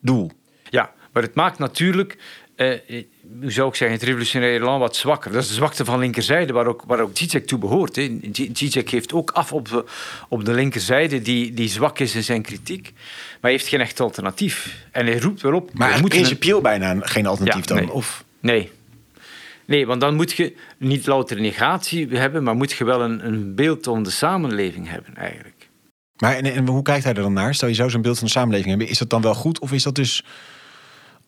doel. Ja, maar het maakt natuurlijk, eh, eh, hoe zou ik zeggen, het revolutionaire elan wat zwakker. Dat is de zwakte van linkerzijde, waar ook, waar ook Zizek toe behoort. hè. Zizek geeft ook af op de, op de linkerzijde, die, die zwak is in zijn kritiek. Maar hij heeft geen echt alternatief. En hij roept wel op... Maar een- principieel bijna geen alternatief Ja, dan. nee. Of, Nee. Nee, want dan moet je niet louter negatie hebben, maar moet je wel een, een beeld van de samenleving hebben, eigenlijk. maar en, en hoe kijkt hij er dan naar? Stel je zou zo'n beeld van de samenleving hebben. Is dat dan wel goed? Of is dat dus...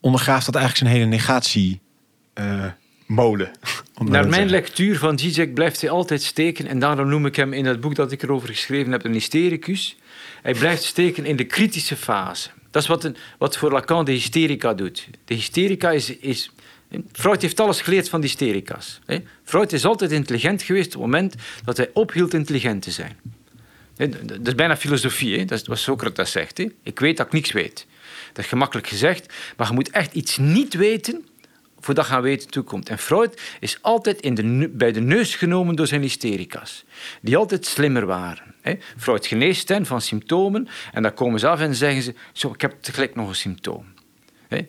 ondergraaft dat eigenlijk zijn hele negatie... eh, molen? Naar mijn zeggen. lectuur van Zizek blijft hij altijd steken. En daarom noem ik hem in het boek dat ik erover geschreven heb een hystericus. Hij blijft steken in de kritische fase. Dat is wat, een, wat voor Lacan de hysterica doet. De hysterica is, is... Freud heeft alles geleerd van de hysterica's. hè. Freud is altijd intelligent geweest op het moment dat hij ophield intelligent te zijn. Dat is bijna filosofie, hè? dat is wat Socrates zegt. Hè? Ik weet dat ik niks weet. Dat is gemakkelijk gezegd, maar je moet echt iets niet weten voordat je aan weten toekomt. En Freud is altijd in de, bij de neus genomen door zijn hysterica's, die altijd slimmer waren. Freud geneest hen van symptomen en dan komen ze af en zeggen ze: Zo, ik heb tegelijk nog een symptoom. Hè?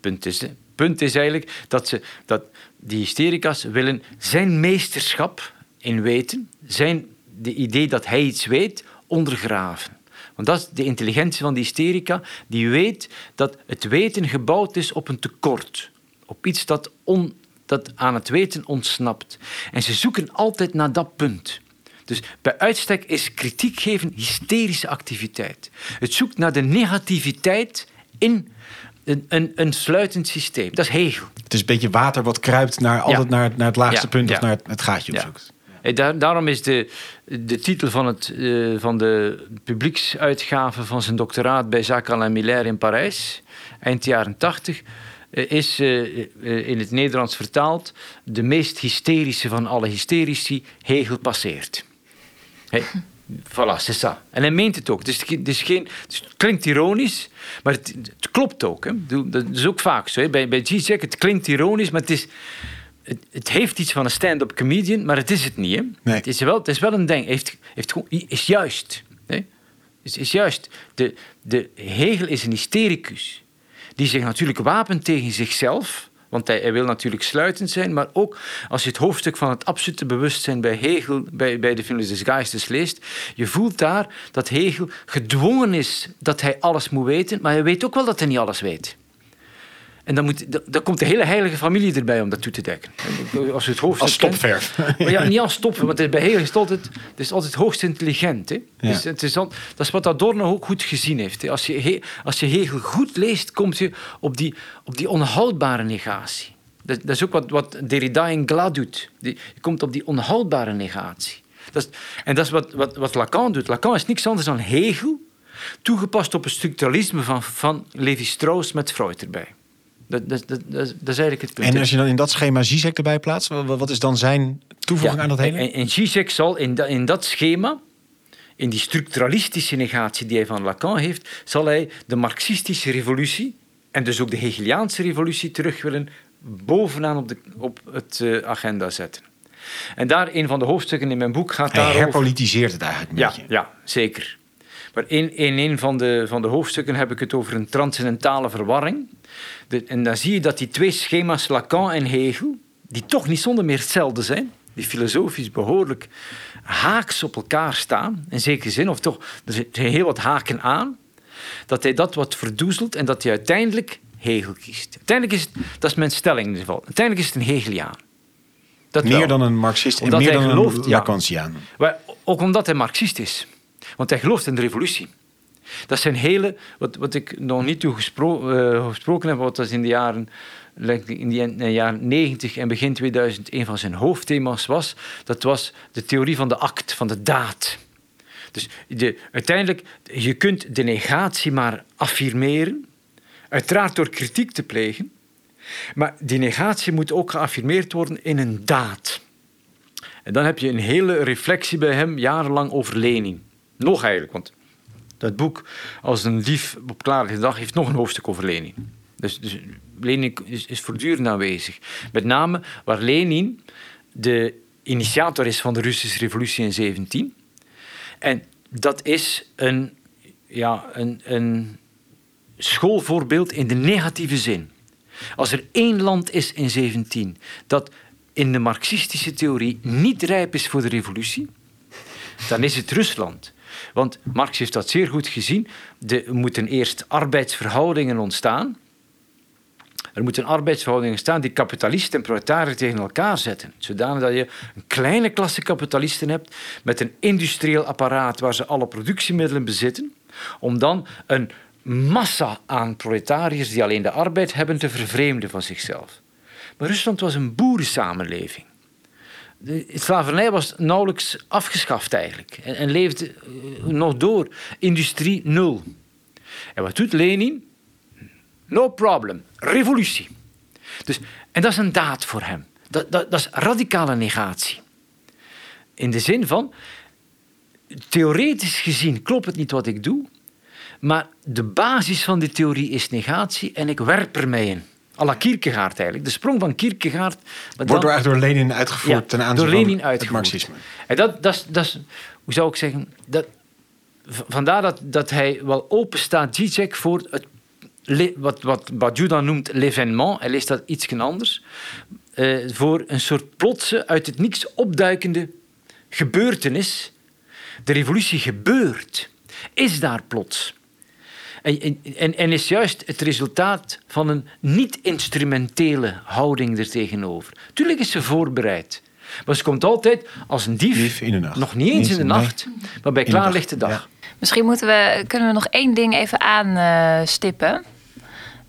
Punt is, punt is eigenlijk dat, ze, dat die hysterica's willen zijn meesterschap in weten, zijn de idee dat hij iets weet, ondergraven. Want dat is de intelligentie van die hysterica, die weet dat het weten gebouwd is op een tekort. Op iets dat, on, dat aan het weten ontsnapt. En ze zoeken altijd naar dat punt. Dus bij uitstek is kritiek geven hysterische activiteit. Het zoekt naar de negativiteit in een, een, een sluitend systeem. Dat is Hegel. Het is een beetje water wat kruipt naar, altijd naar, het- naar het laagste Ja, punt... of naar het, het gaatje opzoekt. Daar- daarom is de, de titel van, het, eh, van de publieksuitgave van zijn doctoraat bij Jacques Alain Miller in Parijs, eind jaren 80, eh, is eh, eh, in het Nederlands vertaald de meest hysterische van alle hysterici, Hegel passeert. Hey, voilà, c'est ça. En hij meent het ook. Dus het, is, het is geen, het klinkt ironisch, maar het, het klopt ook. Hè. Dat is ook vaak zo. Hè. Bij, bij Zizek, het klinkt ironisch, maar het is... Het, het heeft iets van een stand-up comedian, maar het is het niet. Hè? Nee. Het, is wel, het is wel een ding. Heeft, heeft gewoon, is juist. Hè? Is, is juist. De, de Hegel is een hystericus. Die zich natuurlijk wapent tegen zichzelf. Want hij, hij wil natuurlijk sluitend zijn, maar ook als je het hoofdstuk van het absolute bewustzijn bij Hegel, bij, bij de Philosophische des Geistes leest, je voelt daar dat Hegel gedwongen is dat hij alles moet weten, maar hij weet ook wel dat hij niet alles weet. En dan, moet, dan- komt de hele heilige familie erbij om dat toe te dekken. Als het hoofdstuk Als kent- stopverf. maar ja, niet als stoppen, want bij Hegel is het altijd, het is altijd hoogst intelligent. Hè? Ja. Dus het is dat is wat Adorno ook goed gezien heeft. Hè? Als, je, He- als je Hegel goed leest, kom je op die, op die onhoudbare negatie. Dat, dat is ook wat, wat Derrida in Glas doet. Die, je komt op die onhoudbare negatie. Dat is, en dat is wat, wat, wat Lacan doet. Lacan is niks anders dan Hegel, toegepast op het structuralisme van, van Levi-Strauss met Freud erbij. Dat, dat, dat, dat, is- dat is eigenlijk het punt. En als je dan in dat schema Zizek erbij plaatst, wa- wat is dan zijn toevoeging aan dat hele? En, en Zizek zal in, da- in dat schema, in die structuralistische negatie die hij van Lacan heeft, zal hij de marxistische revolutie en dus ook de Hegeliaanse revolutie terug willen bovenaan op, de, op het eh, agenda zetten. En daar, een van de hoofdstukken in mijn boek gaat Hij daarover... herpolitiseert het eigenlijk een Ja, beetje. ja, zeker. Maar in, in een van de, van de hoofdstukken heb ik het over een transcendentale verwarring. De- en dan zie je dat die twee schema's, Lacan en Hegel, die toch niet zonder meer hetzelfde zijn, die filosofisch behoorlijk haaks op elkaar staan, in zekere zin, of toch, er zijn heel wat haken aan, dat hij dat wat verdoezelt en dat hij uiteindelijk Hegel kiest. Uiteindelijk is het, dat is mijn stelling in ieder geval, uiteindelijk is het een Hegeliaan. Dat Meer wel. dan een Marxist en Omdat meer dan gelooft, een ja. Lacantiaan. Maar ook omdat hij Marxist is. Want hij gelooft in de revolutie. Dat zijn hele, wat, wat ik nog niet toe eh, gesproken heb, wat was in de jaren, in de de jaren 90 en begin 2000 een van zijn hoofdthema's was, dat was de theorie van de act, van de daad. Dus de, uiteindelijk, je kunt de negatie maar affirmeren, uiteraard door kritiek te plegen, maar die negatie moet ook geaffirmeerd worden in een daad. En dan heb je een hele reflectie bij hem jarenlang over Lenin. Nog eigenlijk, want dat boek Als een dief op klare dag heeft nog een hoofdstuk over Lenin. Dus, dus Lenin is, is voortdurend aanwezig. Met name waar Lenin de initiator is van de Russische revolutie in 17. En dat is een, ja, een, een schoolvoorbeeld in de negatieve zin. Als er één land is in 17 dat in de marxistische theorie niet rijp is voor de revolutie, dan is het Rusland. Want Marx heeft dat zeer goed gezien. Er moeten eerst arbeidsverhoudingen ontstaan. Er moeten arbeidsverhoudingen staan die kapitalisten en proletariër tegen elkaar zetten. Zodanig dat je een kleine klasse kapitalisten hebt met een industrieel apparaat waar ze alle productiemiddelen bezitten, om dan een massa aan proletariërs die alleen de arbeid hebben te vervreemden van zichzelf. Maar Rusland was een boerensamenleving. De slavernij was nauwelijks afgeschaft eigenlijk en, en leefde eh, nog door. Industrie nul. En wat doet Lenin? No problem. Revolutie. Dus, en dat is een daad voor hem. Dat, dat, dat is radicale negatie. In de zin van, theoretisch gezien klopt het niet wat ik doe, maar de basis van die theorie is negatie en ik werp er mij in. À la Kierkegaard eigenlijk. De sprong van Kierkegaard. Wordt dan- door eigenlijk door Lenin uitgevoerd ja, ten aanzien door van Lenin het uitgevoerd. marxisme. En dat, dat, is, dat is, hoe zou ik zeggen, dat, vandaar dat, dat hij wel open staat, Zizek, voor het, wat, wat Badiou dan noemt l'événement, hij leest dat iets anders, eh, voor een soort plotse, uit het niks opduikende gebeurtenis. De revolutie gebeurt, is daar plots. En, en, en is juist het resultaat van een niet-instrumentele houding er tegenover. Tuurlijk is ze voorbereid. Maar ze komt altijd als een dief. Dief in de nacht. Nog niet eens in de nacht, maar bij In de dag, klaarlichte dag. ja. Misschien moeten we, kunnen we nog één ding even aanstippen.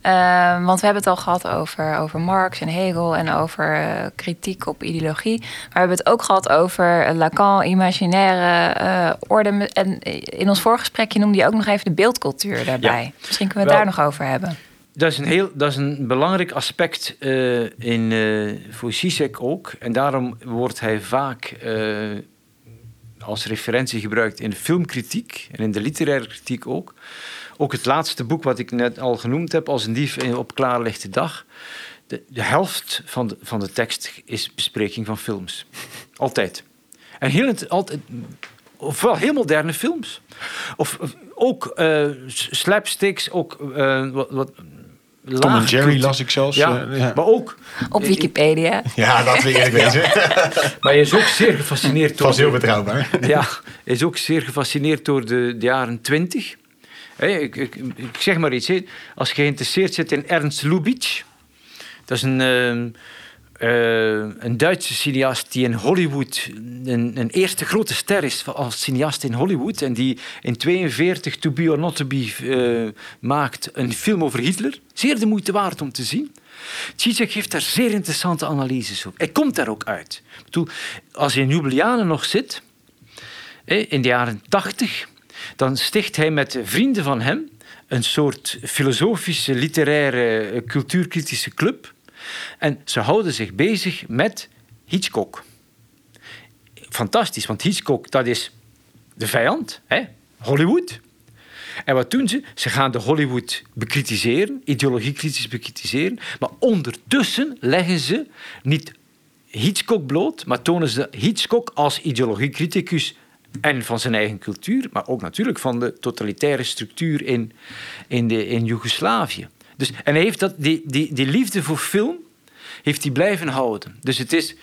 Eh, want we hebben het al gehad over, over Marx en Hegel en over eh, kritiek op ideologie. Maar we hebben het ook gehad over eh, Lacan, imaginaire eh, orde. En in ons voorgesprekje noemde je ook nog even de beeldcultuur daarbij. Misschien kunnen we het Wel- daar nog over hebben. Dat is een, heel, dat is een belangrijk aspect in, voor Zizek ook. En daarom wordt hij vaak als referentie gebruikt in de filmkritiek en in de literaire kritiek ook. Ook het laatste boek wat ik net al genoemd heb, Als een dief op klaarlichte dag. De, de helft van de, van de tekst is bespreking van films. Altijd. En heel, het- altijd, ofwel heel moderne films. Of, of ook eh, slapsticks, ook eh, wat, wat Tom en Jerry las ik zelfs. Ja, eh, ja. maar ook... Op Wikipedia. ja, dat wil ik eerlijk wezen. Maar je is ook zeer gefascineerd door... Vast heel betrouwbaar. Ja, hij is ook zeer gefascineerd door de, de jaren twintig. Ik, ik, zeg maar iets. Als je geïnteresseerd zit in Ernst Lubitsch... Dat is een, ehm, eh, een Duitse cineast die in Hollywood... Een, een eerste grote ster is als cineast in Hollywood. En die in 42 To Be or Not To Be eh, maakt een film over Hitler. Zeer de moeite waard om te zien. Zizek heeft daar zeer interessante analyses op. Hij komt daar ook uit. Bedoel, als je in Ljubljana nog zit in de jaren tachtig, dan sticht hij met vrienden van hem een soort filosofische, literaire, eh, cultuurkritische club. En ze houden zich bezig met Hitchcock. Fantastisch, want Hitchcock dat is de vijand, hè? Hollywood. En wat doen ze? Ze gaan de Hollywood bekritiseren, ideologiekritisch bekritiseren, maar ondertussen leggen ze niet Hitchcock bloot, maar tonen ze Hitchcock als ideologiecriticus en van zijn eigen cultuur, maar ook natuurlijk van de totalitaire structuur in, in, de, in Joegoslavië. Dus, en hij heeft dat, die, die, die liefde voor film heeft hij blijven houden. Dus het is,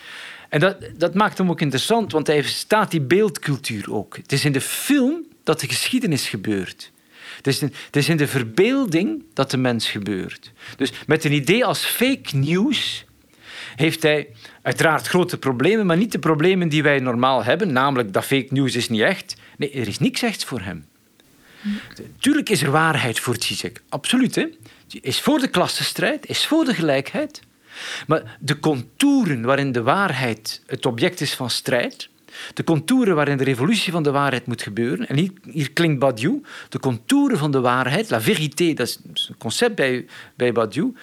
en dat, dat maakt hem ook interessant, want hij staat die beeldcultuur ook. Het is in de film dat de geschiedenis gebeurt. Het is, in, het is in de verbeelding dat de mens gebeurt. Dus met een idee als fake news heeft hij uiteraard grote problemen, maar niet de problemen die wij normaal hebben, namelijk dat fake news is niet echt. Nee, er is niks echt voor hem. Tuurlijk is er waarheid voor Zizek, absoluut. Hè? Is voor de klassenstrijd, is voor de gelijkheid. Maar de contouren waarin de waarheid het object is van strijd, de contouren waarin de revolutie van de waarheid moet gebeuren, en hier, klinkt Badiou, de contouren van de waarheid, la vérité, dat is een concept bij, bij Badiou,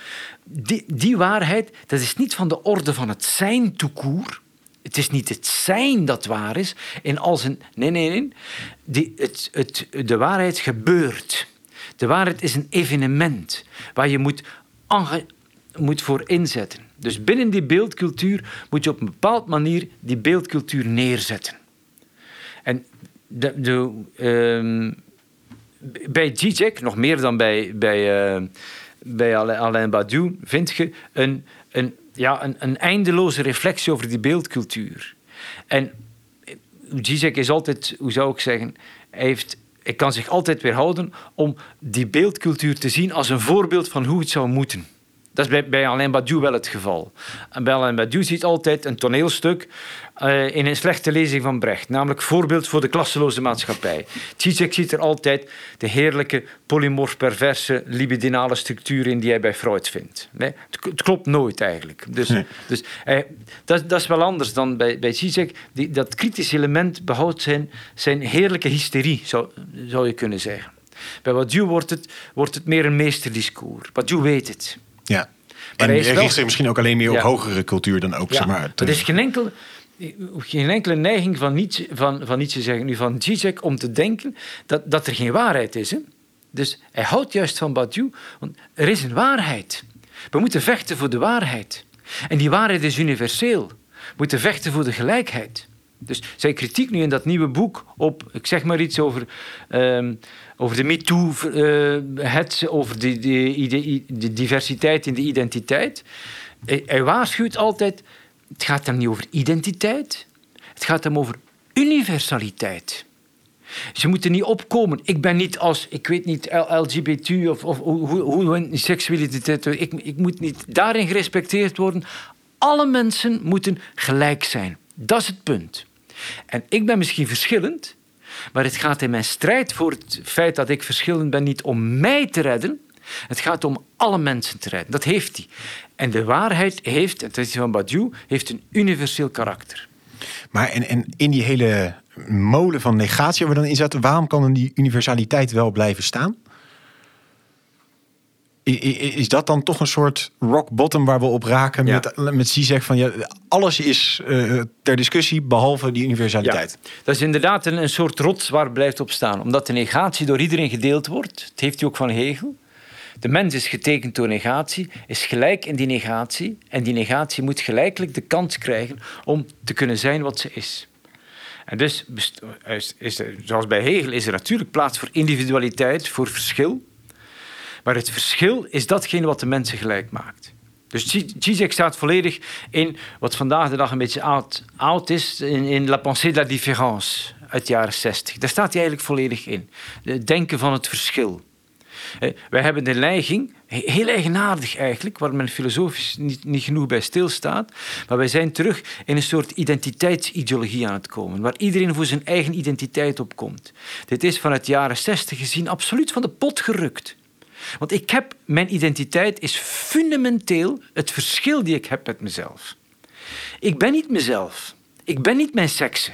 die, die waarheid, dat is niet van de orde van het zijn court, het is niet het zijn dat waar is, in al zijn... Nee, nee, nee. Die, het, het, de waarheid gebeurt. De waarheid is een evenement waar je moet, moet voor inzetten. Dus binnen die beeldcultuur moet je op een bepaalde manier die beeldcultuur neerzetten. En de, de, ehm, bij Zizek, nog meer dan bij, bij, eh, bij Alain Badiou, vind je een, een, ja, een, een eindeloze reflectie over die beeldcultuur. En Zizek is altijd, hoe zou ik zeggen, hij heeft hij kan zich altijd weerhouden om die beeldcultuur te zien als een voorbeeld van hoe het zou moeten. Dat is bij, bij Alain Badiou wel het geval. En bij Alain Badiou ziet altijd een toneelstuk eh, in een slechte lezing van Brecht, namelijk voorbeeld voor de klasseloze maatschappij. Zizek ziet er altijd de heerlijke, polymorf perverse, libidinale structuur in die hij bij Freud vindt. Nee, het, klopt nooit eigenlijk. Dus, dus eh, dat, dat is wel anders dan bij, bij Zizek. Die, dat kritische element behoudt zijn, zijn heerlijke hysterie, zou, zou je kunnen zeggen. Bij Badiou wordt het, wordt het meer een meesterdiscours. Badiou weet het. Ja. Maar En hij richt zich misschien ook alleen meer op hogere cultuur dan ook, zeg maar. het, er is geen, enkel, geen enkele neiging van Nietzsche, van, van Nietzsche zeggen, nu van Zizek om te denken dat, dat er geen waarheid is. Hè? Dus hij houdt juist van Badiou, want er is een waarheid. We moeten vechten voor de waarheid. En die waarheid is universeel. We moeten vechten voor de gelijkheid. Dus zijn kritiek nu in dat nieuwe boek op, ik zeg maar iets over, ehm, over de MeToo, eh het, over de, de, diversiteit in de identiteit. Hij, waarschuwt altijd, het gaat hem niet over identiteit, het gaat hem over universaliteit. Ze moeten niet opkomen. Ik ben niet als, ik weet niet, LGBT of, of hoe, hoe, hoe seksualiteit. Ik, ik moet niet daarin gerespecteerd worden. Alle mensen moeten gelijk zijn. Dat is het punt. En ik ben misschien verschillend, maar het gaat in mijn strijd voor het feit dat ik verschillend ben niet om mij te redden. Het gaat om alle mensen te redden. Dat heeft hij. En de waarheid heeft, dat is van Badiou, heeft een universeel karakter. Maar en, en in die hele molen van negatie waar we dan in zaten, waarom kan dan die universaliteit wel blijven staan? Is dat dan toch een soort rock bottom waar we op raken Ja. met, met Zizek van ja, alles is eh, ter discussie behalve die universaliteit? Dat is inderdaad een, een soort rots waar blijft op staan. Omdat de negatie door iedereen gedeeld wordt. Dat heeft hij ook van Hegel. De mens is getekend door negatie, is gelijk in die negatie. En die negatie moet gelijkelijk de kans krijgen om te kunnen zijn wat ze is. En dus, is, is zoals bij Hegel, is er natuurlijk plaats voor individualiteit, voor verschil. Maar het verschil is datgene wat de mensen gelijk maakt. Dus Zizek staat volledig in wat vandaag de dag een beetje oud, oud is, in, in La pensée de la différence uit de jaren 60. Daar staat hij eigenlijk volledig in. Het denken van het verschil. Eh, wij hebben de neiging, heel eigenaardig eigenlijk, waar men filosofisch niet, niet genoeg bij stilstaat, maar wij zijn terug in een soort identiteitsideologie aan het komen, waar iedereen voor zijn eigen identiteit opkomt. Dit is vanuit de jaren 60 gezien absoluut van de pot gerukt. Want ik heb, mijn identiteit is fundamenteel het verschil die ik heb met mezelf. Ik ben niet mezelf. Ik ben niet mijn sekse.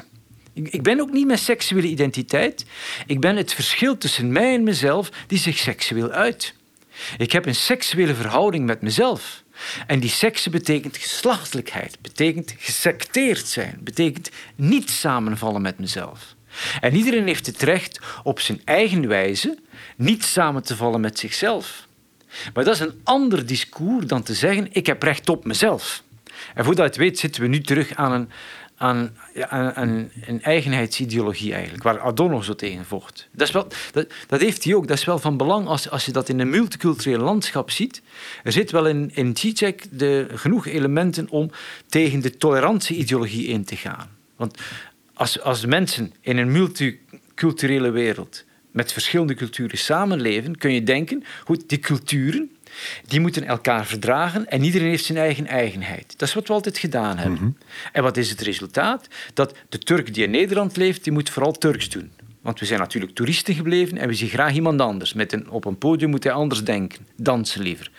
Ik ben ook niet mijn seksuele identiteit. Ik ben het verschil tussen mij en mezelf die zich seksueel uit. Ik heb een seksuele verhouding met mezelf. En die sekse betekent geslachtelijkheid, betekent gesecteerd zijn, betekent niet samenvallen met mezelf. En iedereen heeft het recht op zijn eigen wijze niet samen te vallen met zichzelf. Maar dat is een ander discours dan te zeggen: ik heb recht op mezelf. En voordat je het weet, zitten we nu terug aan een, aan, een eigenheidsideologie eigenlijk, waar Adorno zo tegen vocht. Dat, is wel, dat, heeft hij ook, dat is wel van belang als, als je dat in een multicultureel landschap ziet. Er zit wel in, in de, genoeg elementen om tegen de tolerantie-ideologie in te gaan. Want als, als mensen in een multiculturele wereld met verschillende culturen samenleven, kun je denken, goed, die culturen die moeten elkaar verdragen en iedereen heeft zijn eigen eigenheid. Dat is wat we altijd gedaan hebben. Mhm. En wat is het resultaat? Dat de Turk die in Nederland leeft, die moet vooral Turks doen. Want we zijn natuurlijk toeristen gebleven en we zien graag iemand anders. Met een, op een podium moet hij anders denken, dansen liever.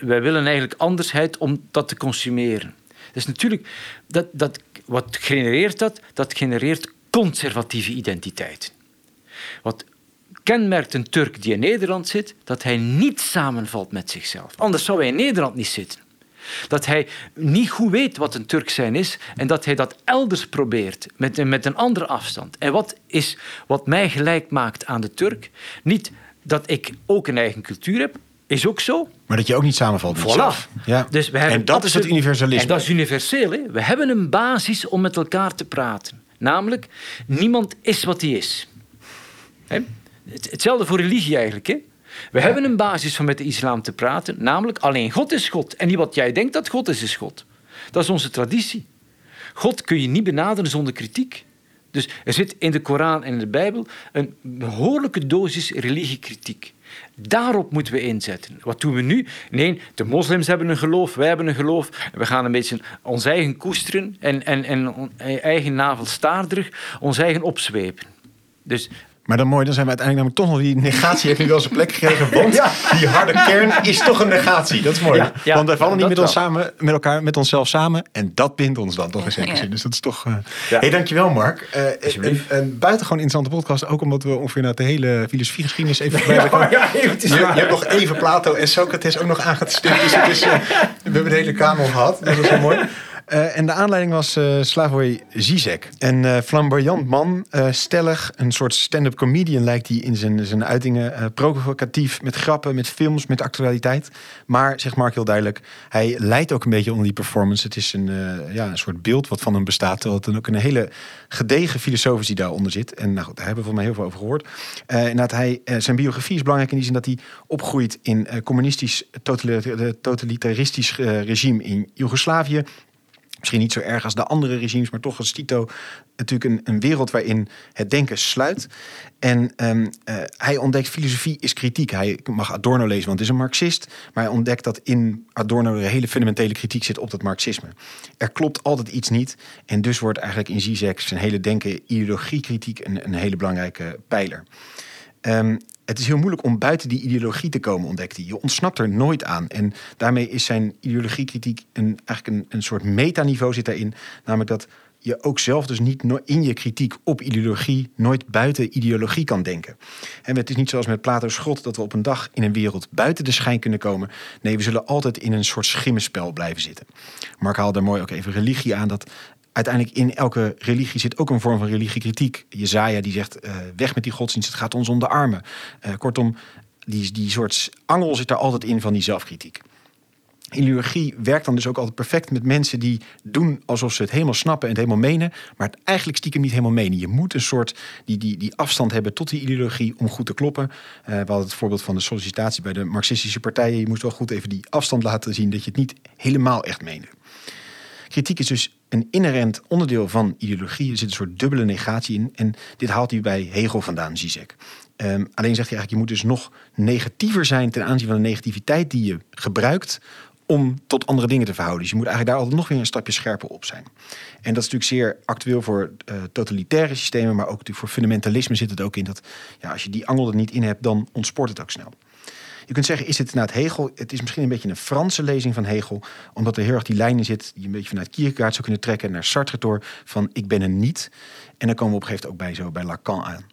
Wij willen eigenlijk andersheid om dat te consumeren. Dus natuurlijk, dat, dat, wat genereert dat? Dat genereert conservatieve identiteit. Wat kenmerkt een Turk die in Nederland zit, dat hij niet samenvalt met zichzelf. Anders zou hij in Nederland niet zitten. Dat hij niet goed weet wat een Turk zijn is en dat hij dat elders probeert met, met een andere afstand. En wat is wat mij gelijk maakt aan de Turk? Niet dat ik ook een eigen cultuur heb, is ook zo. Maar dat je ook niet samenvalt met voilà. Ja. Dus we hebben en dat is het universalisme. En dat is universeel. Hè? We hebben een basis om met elkaar te praten. Namelijk, niemand is wat hij is. Hè? Hetzelfde voor religie eigenlijk. Hè? We hebben een basis van met de islam te praten, namelijk alleen God is God. En niet wat jij denkt dat God is, is God. Dat is onze traditie. God kun je niet benaderen zonder kritiek. Dus er zit in de Koran en in de Bijbel een behoorlijke dosis religiekritiek. Daarop moeten we inzetten. Wat doen we nu? Nee, de moslims hebben een geloof, wij hebben een geloof. We gaan een beetje ons eigen koesteren en, en, en eigen navelstaarderig ons eigen opzwepen. Dus maar dan mooi, dan zijn we uiteindelijk namelijk toch nog die negatie heeft nu wel zijn plek gekregen. Want die harde kern is toch een negatie. Dat is mooi. want wij vallen niet met, ons samen, met elkaar, met onszelf samen. En dat bindt ons dan toch in zekere zin. Dus dat is toch. Uh... Ja. Hey, dankjewel, Mark. Uh, een, een buitengewoon interessante podcast. Ook omdat we ongeveer naar de hele filosofiegeschiedenis even voorbij ja, je, je, hebt nog even Plato en Socrates ook nog aangestipt. Dus het is, uh, we hebben de hele kamer gehad. Dat is wel mooi. Uh, en de aanleiding was uh, Slavoj Zizek. Een uh, flamboyant man, stellig, een soort stand-up comedian lijkt hij in zijn, zijn uitingen. provocatief, met grappen, met films, met actualiteit. Maar, zegt Mark heel duidelijk, hij leidt ook een beetje onder die performance. Het is een, ja, een soort beeld wat van hem bestaat. Terwijl het ook een hele gedegen filosoof die daaronder zit. En nou goed, daar hebben we van mij heel veel over gehoord. hij, zijn biografie is belangrijk in die zin dat hij opgroeit in communistisch totalitaristisch regime in Joegoslavië. Misschien niet zo erg als de andere regimes, maar toch als Tito natuurlijk een, een wereld waarin het denken sluit. En um, uh, hij ontdekt filosofie is kritiek. Hij mag Adorno lezen, want het is een Marxist. Maar hij ontdekt dat in Adorno een hele fundamentele kritiek zit op dat Marxisme. Er klopt altijd iets niet. En dus wordt eigenlijk in Zizek zijn hele denken ideologiekritiek een, een hele belangrijke pijler. Um, het is heel moeilijk om buiten die ideologie te komen, ontdekt hij. Je ontsnapt er nooit aan. En daarmee is zijn ideologiekritiek een, eigenlijk een, een soort metaniveau zit daarin. Namelijk dat je ook zelf dus niet in je kritiek op ideologie nooit buiten ideologie kan denken. En het is niet zoals met Plato's God dat we op een dag in een wereld buiten de schijn kunnen komen. Nee, we zullen altijd in een soort schimmenspel blijven zitten. Mark haalde daar mooi ook even religie aan. Dat uiteindelijk in elke religie zit ook een vorm van religiekritiek. Jezaja die zegt, uh, weg met die godsdienst, het gaat ons om de armen. Uh, kortom, die, die soort angel zit daar altijd in van die zelfkritiek. Ideologie werkt dan dus ook altijd perfect met mensen die doen alsof ze het helemaal snappen en het helemaal menen, maar het eigenlijk stiekem niet helemaal menen. Je moet een soort die, die, die afstand hebben tot die ideologie om goed te kloppen. Uh, we hadden het voorbeeld van de sollicitatie bij de Marxistische partijen. Je moest wel goed even die afstand laten zien dat je het niet helemaal echt meende. Kritiek is dus een inherent onderdeel van ideologie. Er zit een soort dubbele negatie in. En dit haalt hij bij Hegel vandaan, Zizek. Um, alleen zegt hij eigenlijk, je moet dus nog negatiever zijn ten aanzien van de negativiteit die je gebruikt om tot andere dingen te verhouden. Dus je moet eigenlijk daar altijd nog weer een stapje scherper op zijn. En dat is natuurlijk zeer actueel voor uh, totalitaire systemen, maar ook natuurlijk voor fundamentalisme zit het ook in dat ja, als je die angel er niet in hebt, dan ontspoort het ook snel. Je kunt zeggen, is het het Hegel? Het is misschien een beetje een Franse lezing van Hegel, omdat er heel erg die lijn in zit die je een beetje vanuit Kierkegaard zou kunnen trekken naar Sartre door van ik ben een niet. En dan komen we op een gegeven moment ook bij zo bij Lacan aan.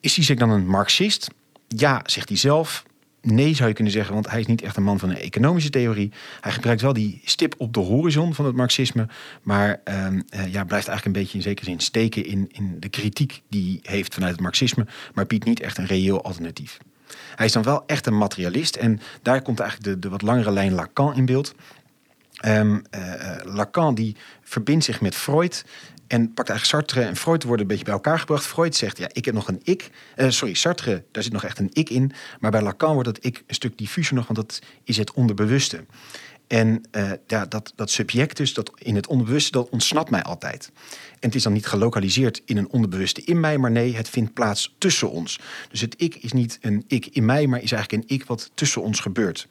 Is Zizek dan een Marxist? Ja, zegt hij zelf. Nee, zou je kunnen zeggen, want hij is niet echt een man van een economische theorie. Hij gebruikt wel die stip op de horizon van het Marxisme, maar uh, ja, blijft eigenlijk een beetje in zekere zin steken in, in de kritiek die hij heeft vanuit het Marxisme, maar biedt niet echt een reëel alternatief. Hij is dan wel echt een materialist en daar komt eigenlijk de, de wat langere lijn Lacan in beeld. Um, uh, Lacan die verbindt zich met Freud en pakt eigenlijk Sartre en Freud worden een beetje bij elkaar gebracht. Freud zegt, ja, ik heb nog een ik. Uh, sorry, Sartre, daar zit nog echt een ik in. Maar bij Lacan wordt dat ik een stuk diffuser nog, want dat is het onderbewuste. En uh, ja, dat, dat subject dus, dat in het onderbewuste, dat ontsnapt mij altijd. En het is dan niet gelokaliseerd in een onderbewuste in mij, maar nee, het vindt plaats tussen ons. Dus het ik is niet een ik in mij, maar is eigenlijk een ik wat tussen ons gebeurt.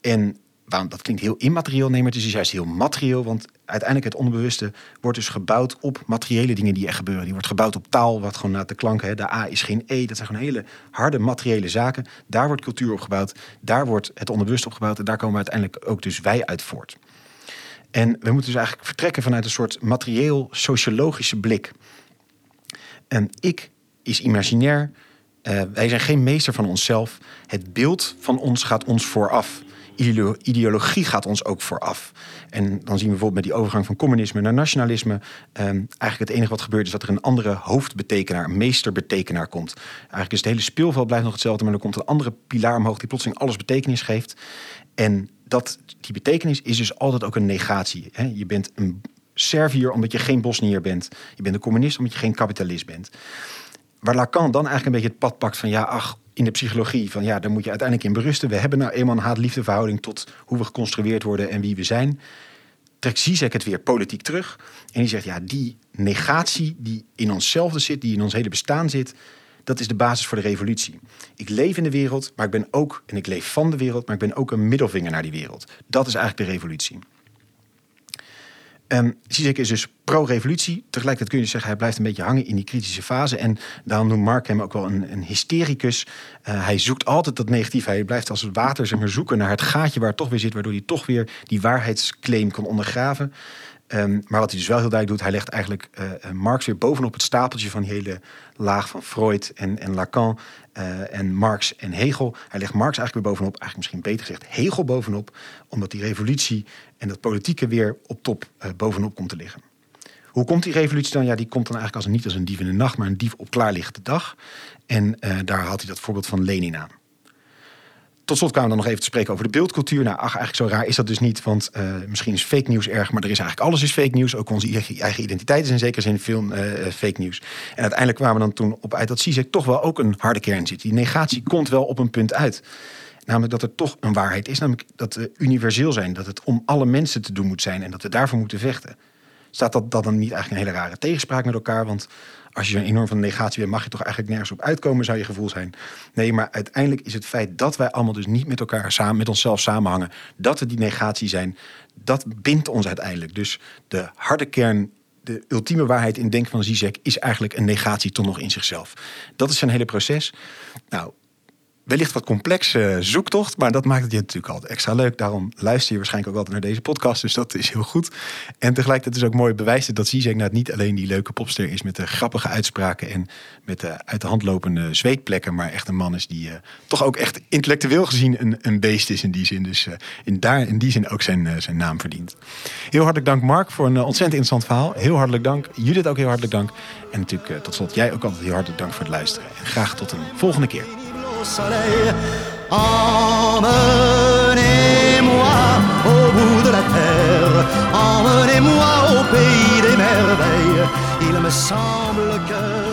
En waarom, dat klinkt heel immaterieel, nee, maar het is juist heel materieel. Want uiteindelijk het onderbewuste wordt dus gebouwd op materiële dingen die er gebeuren. Die wordt gebouwd op taal, wat gewoon naar de klank, hè, de A is geen E. Dat zijn gewoon hele harde materiële zaken. Daar wordt cultuur op gebouwd, daar wordt het onderbewuste op gebouwd. En daar komen uiteindelijk ook dus wij uit voort. En we moeten dus eigenlijk vertrekken vanuit een soort materieel-sociologische blik. En ik is imaginair. Uh, wij zijn geen meester van onszelf. Het beeld van ons gaat ons vooraf ideologie gaat ons ook vooraf. En dan zien we bijvoorbeeld met die overgang van communisme naar nationalisme. Um, eigenlijk het enige wat gebeurt is dat er een andere hoofdbetekenaar, een meesterbetekenaar komt. Eigenlijk is het hele speelveld blijft nog hetzelfde, maar er komt een andere pilaar omhoog die plotseling alles betekenis geeft. En dat, die betekenis is dus altijd ook een negatie. Hè? Je bent een Serviër omdat je geen Bosnier bent. Je bent een communist omdat je geen kapitalist bent. Waar Lacan dan eigenlijk een beetje het pad pakt van ja, ach, in de psychologie van ja, daar moet je uiteindelijk in berusten. We hebben nou eenmaal een haat-liefde verhouding tot hoe we geconstrueerd worden en wie we zijn. Trekt Zizek het weer politiek terug. En die zegt ja, die negatie die in onszelf zit, die in ons hele bestaan zit, dat is de basis voor de revolutie. Ik leef in de wereld, maar ik ben ook, en ik leef van de wereld, maar ik ben ook een middelvinger naar die wereld. Dat is eigenlijk de revolutie. Um, Zizek is dus pro-revolutie. Tegelijkertijd kun je dus zeggen, hij blijft een beetje hangen in die kritische fase. En daarom noemt Mark hem ook wel een, een hystericus. Uh, hij zoekt altijd dat negatief. Hij blijft als het water zeg zoeken naar het gaatje waar het toch weer zit, waardoor hij toch weer die waarheidsclaim kan ondergraven. Um, maar wat hij dus wel heel duidelijk doet, hij legt eigenlijk uh, Marx weer bovenop het stapeltje van die hele laag van Freud en, en Lacan uh, en Marx en Hegel. Hij legt Marx eigenlijk weer bovenop, eigenlijk misschien beter gezegd Hegel bovenop, omdat die revolutie en dat politieke weer op top bovenop komt te liggen. Hoe komt die revolutie dan? Ja, die komt dan eigenlijk als, niet als een dief in de nacht, maar een dief op klaarlichte dag. En daar haalt hij dat voorbeeld van Lenin aan tot slot kwamen we dan nog even te spreken over de beeldcultuur. Nou, ach, eigenlijk zo raar is dat dus niet, want uh, misschien is fake nieuws erg, maar er is eigenlijk alles is fake nieuws. Ook onze eigen identiteit is in zekere zin veel uh, fake nieuws. En uiteindelijk kwamen we dan toen op uit dat Zizek toch wel ook een harde kern zit. Die negatie komt wel op een punt uit. Namelijk dat er toch een waarheid is, namelijk dat we universeel zijn. Dat het om alle mensen te doen moet zijn en dat we daarvoor moeten vechten. Staat dat, dat dan niet eigenlijk een hele rare tegenspraak met elkaar? Want als je een enorm van negatie bent, mag je toch eigenlijk nergens op uitkomen, zou je gevoel zijn. Nee, maar uiteindelijk is het feit dat wij allemaal dus niet met elkaar samen, met onszelf samenhangen, dat we die negatie zijn, dat bindt ons uiteindelijk. Dus de harde kern de ultieme waarheid in denken van Zizek is eigenlijk een negatie toch nog in zichzelf. Dat is zijn hele proces. Nou, wellicht wat complexe zoektocht, maar dat maakt het je natuurlijk altijd extra leuk. Daarom luister je waarschijnlijk ook altijd naar deze podcast, dus dat is heel goed. En tegelijkertijd is ook mooi bewijs dat Zizek nou niet alleen die leuke popster is met de grappige uitspraken en met de uit de hand lopende zweetplekken, maar echt een man is die uh, toch ook echt intellectueel gezien een, een beest is in die zin. Dus uh, in, daar, in die zin ook zijn, uh, zijn naam verdient. Heel hartelijk dank Mark voor een ontzettend interessant verhaal. Heel hartelijk dank. Judith ook heel hartelijk dank. En natuurlijk tot slot jij ook altijd heel hartelijk dank voor het luisteren. En graag tot een volgende keer. Au soleil. Emmenez-moi bout de la terre. Emmenez-moi au pays des merveilles. Il me semble que